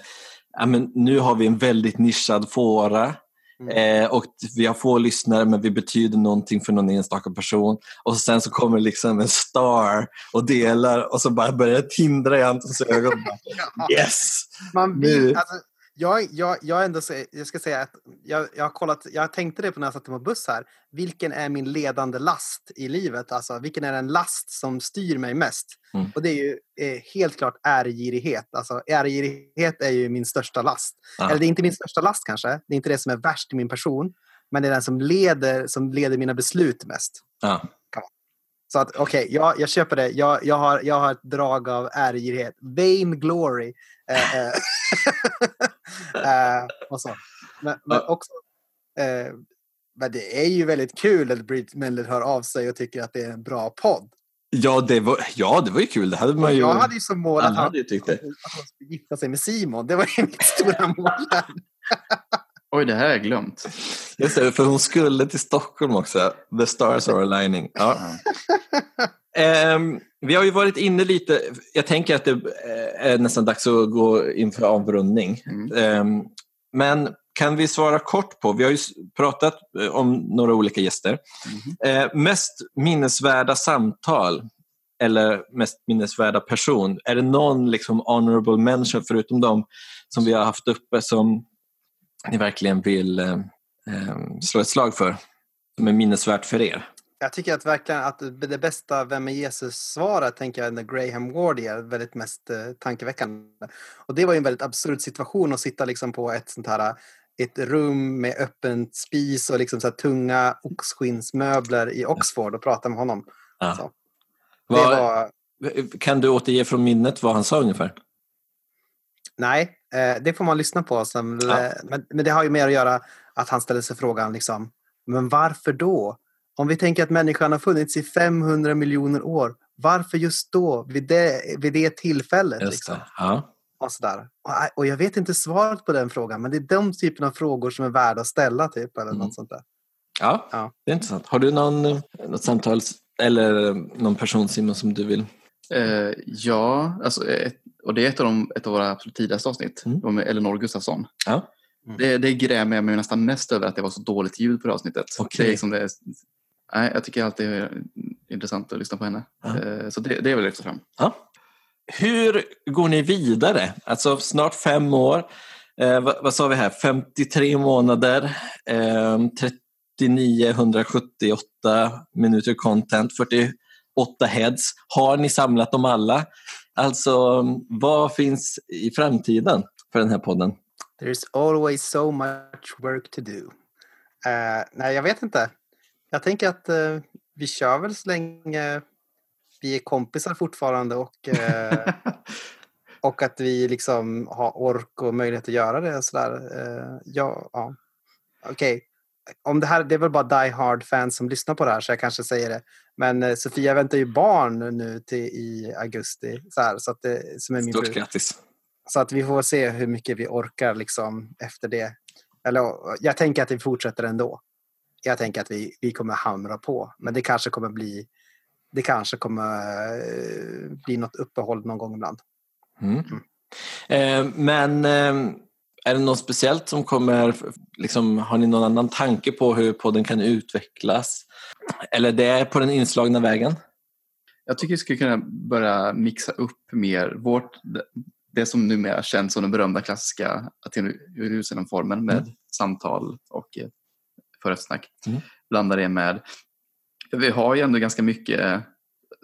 ja, men nu har vi en väldigt nischad fåra mm. eh, och vi har få lyssnare men vi betyder någonting för någon enstaka person och sen så kommer liksom en star och delar och så bara börjar det tindra i Antons ögon. yes! Man vill, alltså, jag, jag, jag, ändå, jag ska säga att jag, jag, har kollat, jag tänkte det på när jag satt på buss här. Vilken är min ledande last i livet? Alltså, vilken är den last som styr mig mest? Mm. Och det är ju eh, helt klart ärgirighet. Alltså, ärgirighet är ju min största last. Ah. Eller det är inte min största last kanske. Det är inte det som är värst i min person. Men det är den som leder, som leder mina beslut mest. Ah. Så att okej, okay, jag, jag köper det. Jag, jag, har, jag har ett drag av ärgirighet. Vain glory. Eh, eh. eh, och så. Men, men också, eh, men det är ju väldigt kul att Brit Mendler hör av sig och tycker att det är en bra podd. Ja, det var, ja, det var ju kul. Det hade man ju... Jag hade ju som mål att han, hade att han skulle gifta sig med Simon. Det var ju mitt stora mål. Oj, det här har jag glömt. Just det, för hon skulle till Stockholm också. The stars are aligning. Ja. um, vi har ju varit inne lite, jag tänker att det är nästan dags att gå in för avrundning. Mm. Um, men kan vi svara kort på, vi har ju pratat eh, om några olika gäster. Mm. Mest minnesvärda samtal eller mest minnesvärda person? Är det någon liksom honorable mention förutom de som vi har haft uppe som ni verkligen vill eh, eh slå ett slag för? Som är minnesvärt för er? Jag tycker att verkligen att det bästa Vem är Jesus-svaret tänker jag när Graham Ward är väldigt mest eh, tankeväckande. Och det var ju en väldigt absurd situation att sitta liksom på ett sånt här ett rum med öppen spis och liksom så tunga oxskinnsmöbler i Oxford och prata med honom. Ja. Var, var... Kan du återge från minnet vad han sa ungefär? Nej, eh, det får man lyssna på. Som, ja. men, men det har ju mer att göra att han ställer sig frågan liksom, men varför då? Om vi tänker att människan har funnits i 500 miljoner år, varför just då, vid det, vid det tillfället? Just liksom? Ja. Och, sådär. Och, jag vet inte svaret på den frågan, men det är de typen av frågor som är värda att ställa. Typ, eller mm. något sånt där. Ja, ja, det är intressant. Har du någon, något samtal eller någon person Simon som du vill? Eh, ja, alltså, ett, och det är ett av, de, ett av våra absolut tidigaste avsnitt. Mm. med Elinor Gustafsson. Ja. Mm. Det, det grämer jag mig nästan mest över att det var så dåligt ljud på det avsnittet. Okay. Det är liksom det, nej, jag tycker alltid det är intressant att lyssna på henne. Ja. Eh, så det, det är väl lyfta fram. Ja. Hur går ni vidare? Alltså snart fem år. Eh, vad, vad, sa vi här? 53 månader, eh, 39, 178 minuter content, 48 heads. Har ni samlat dem alla? Alltså, vad finns i framtiden för den här podden? There's always so much work to do. Uh, nej, jag vet inte. Jag tänker att uh, vi kör väl så länge vi är kompisar fortfarande och, uh, och att vi liksom har ork och möjlighet att göra det. Sådär. ja, ja. Okej, okay. Om det här, det är väl bara Die Hard-fans som lyssnar på det här så jag kanske säger det. Men Sofia väntar ju barn nu till i augusti. Så, här, så att det, som är min Stort grattis! Så att vi får se hur mycket vi orkar liksom efter det. Eller, jag tänker att vi fortsätter ändå. Jag tänker att vi, vi kommer hamra på. Men det kanske kommer bli det kanske kommer uh, bli något uppehåll någon gång ibland. Mm. Mm. Eh, men eh, är det något speciellt som kommer, liksom, har ni någon annan tanke på hur podden kan utvecklas? Eller det är på den inslagna vägen? Jag tycker vi skulle kunna börja mixa upp mer vårt, det som numera känns som den berömda klassiska Aten Jerusalem-formen med mm. samtal och eh, förrättsnack. Mm. Blanda det med, vi har ju ändå ganska mycket eh,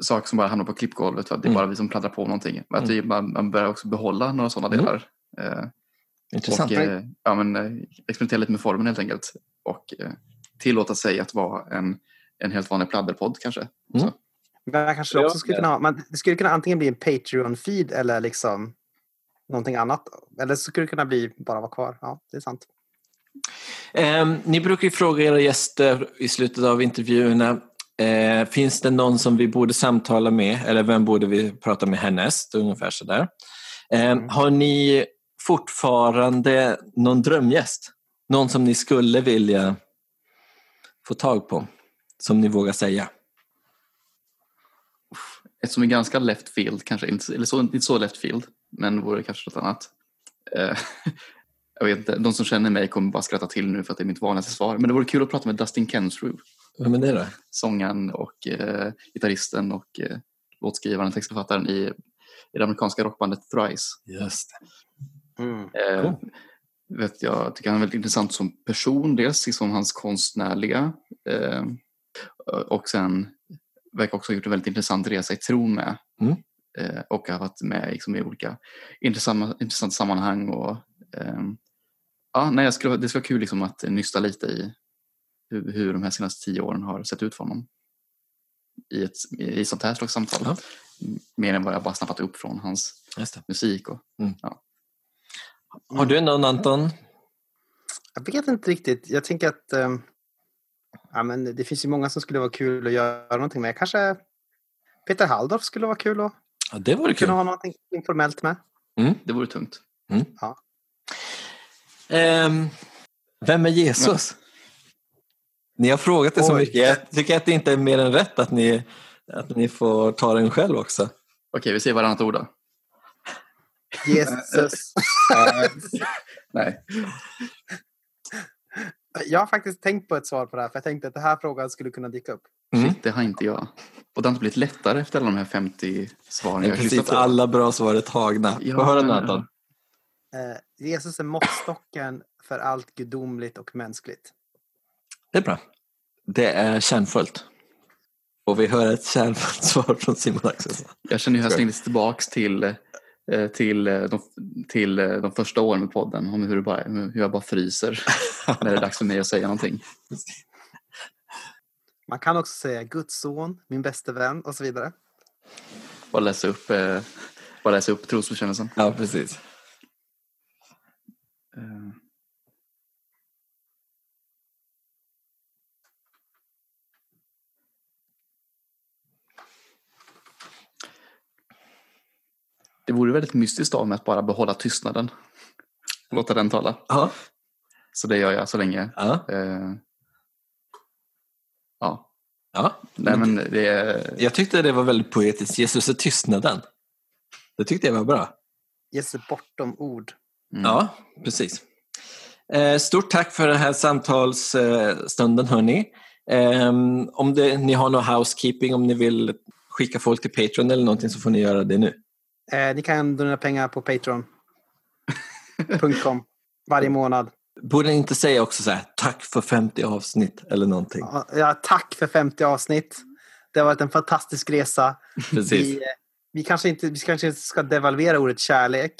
saker som bara hamnar på klippgolvet för att det är mm. bara vi som pladdrar på någonting. Att vi, man, man börjar också behålla några sådana mm. delar. Eh, Intressant. Och, eh, ja, men, eh, experimentera lite med formen helt enkelt. Och eh, tillåta sig att vara en, en helt vanlig pladderpodd kanske. Mm. Man kanske också skulle kunna ha, man, det skulle kunna antingen bli en Patreon-feed eller liksom någonting annat. Eller så skulle det kunna bli bara vara kvar. Ja, det är sant. Eh, ni brukar ju fråga era gäster i slutet av intervjuerna eh, Finns det någon som vi borde samtala med eller vem borde vi prata med härnäst? Ungefär sådär. Eh, mm. Har ni fortfarande någon drömgäst? Någon som ni skulle vilja få tag på? Som ni vågar säga? Ett som är ganska left field, kanske eller så, inte så left field men vore kanske något annat. Jag vet inte, de som känner mig kommer bara skratta till nu för att det är mitt vanligaste svar. Men det vore kul att prata med Dustin Kensrue. Vem är det då? Sångaren och eh, gitarristen och eh, låtskrivaren, textförfattaren i, i det amerikanska rockbandet Thrice. Just mm. eh, cool. vet jag tycker han är väldigt intressant som person, dels liksom hans konstnärliga eh, och sen verkar också ha gjort en väldigt intressant resa i tron med. Mm. Eh, och har varit med liksom, i olika intressanta, intressanta sammanhang. Och, eh, ja, nej, jag skulle, det skulle vara kul liksom, att nysta lite i hur, hur de här senaste tio åren har sett ut för honom. I ett i sånt här slags samtal. Ja. Mer än vad jag bara snappat upp från hans musik. Och, mm. ja. Har du någon Anton? Jag vet inte riktigt. Jag tänker att um, ja, men det finns ju många som skulle vara kul att göra någonting med. Kanske Peter Halldorf skulle vara kul att Ja, det vore kul. Kunna ha något informellt med. Mm. Det vore tungt. Mm. Ja. Um, vem är Jesus? Ni har frågat det så mycket. Jag tycker att det inte är mer än rätt att ni, att ni får ta den själv också. Okej, vi säger varannat ord då. Jesus. Nej. Jag har faktiskt tänkt på ett svar på det här, för jag tänkte att den här frågan skulle kunna dyka upp. Mm. Shit, det har inte jag. Och det har inte blivit lättare efter alla de här 50 svaren. Jag precis, alla bra svar är tagna. Ja, Få höra Nathan. Eh, Jesus är måttstocken för allt gudomligt och mänskligt. Det är bra. Det är kärnfullt. Och vi hör ett kärnfullt svar från Simon Axelsson. Jag känner hur jag slängdes tillbaks till, eh, till, eh, de, till eh, de första åren med podden. Om hur, bara, hur jag bara fryser när det är dags för mig att säga någonting. Man kan också säga Guds son, min bästa vän och så vidare. Bara läsa upp, bara läsa upp trosbekännelsen. Ja, precis. Det vore väldigt mystiskt av mig att bara behålla tystnaden. Låta den tala. Ja. Så det gör jag så länge. Ja. Eh, ja. ja. Nej, men det Jag tyckte det var väldigt poetiskt. Jesus är tystnaden. Det tyckte jag var bra. Jesus är bortom ord. Mm. Ja, precis. Eh, stort tack för den här samtalsstunden hörni. Ehm, om det, ni har någon housekeeping, om ni vill skicka folk till Patreon eller någonting så får ni göra det nu. Eh, ni kan donera pengar på Patreon.com varje månad. Borde ni inte säga också så här, tack för 50 avsnitt eller någonting? Ja, tack för 50 avsnitt. Det har varit en fantastisk resa. Precis. Vi, eh, vi, kanske inte, vi kanske ska devalvera ordet kärlek,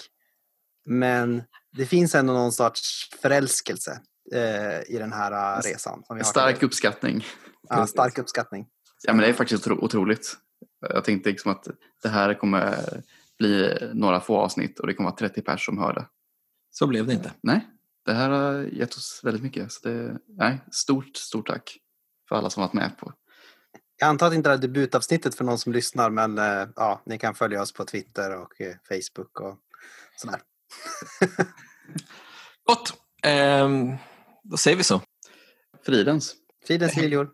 men det finns ändå någon sorts förälskelse eh, i den här uh, resan. Som vi har stark uppskattning. Ja, stark uppskattning. Ja, men det är faktiskt otroligt. Jag tänkte liksom att det här kommer bli några få avsnitt och det kommer vara 30 pers som hör det. Så blev det inte. Nej, det här har gett oss väldigt mycket. Så det, nej, stort, stort tack för alla som varit med på. Jag antar att det inte är debutavsnittet för någon som lyssnar men eh, ja, ni kan följa oss på Twitter och eh, Facebook och sådär. Gott! Ehm, då säger vi så. Fridens. Fridens viljor.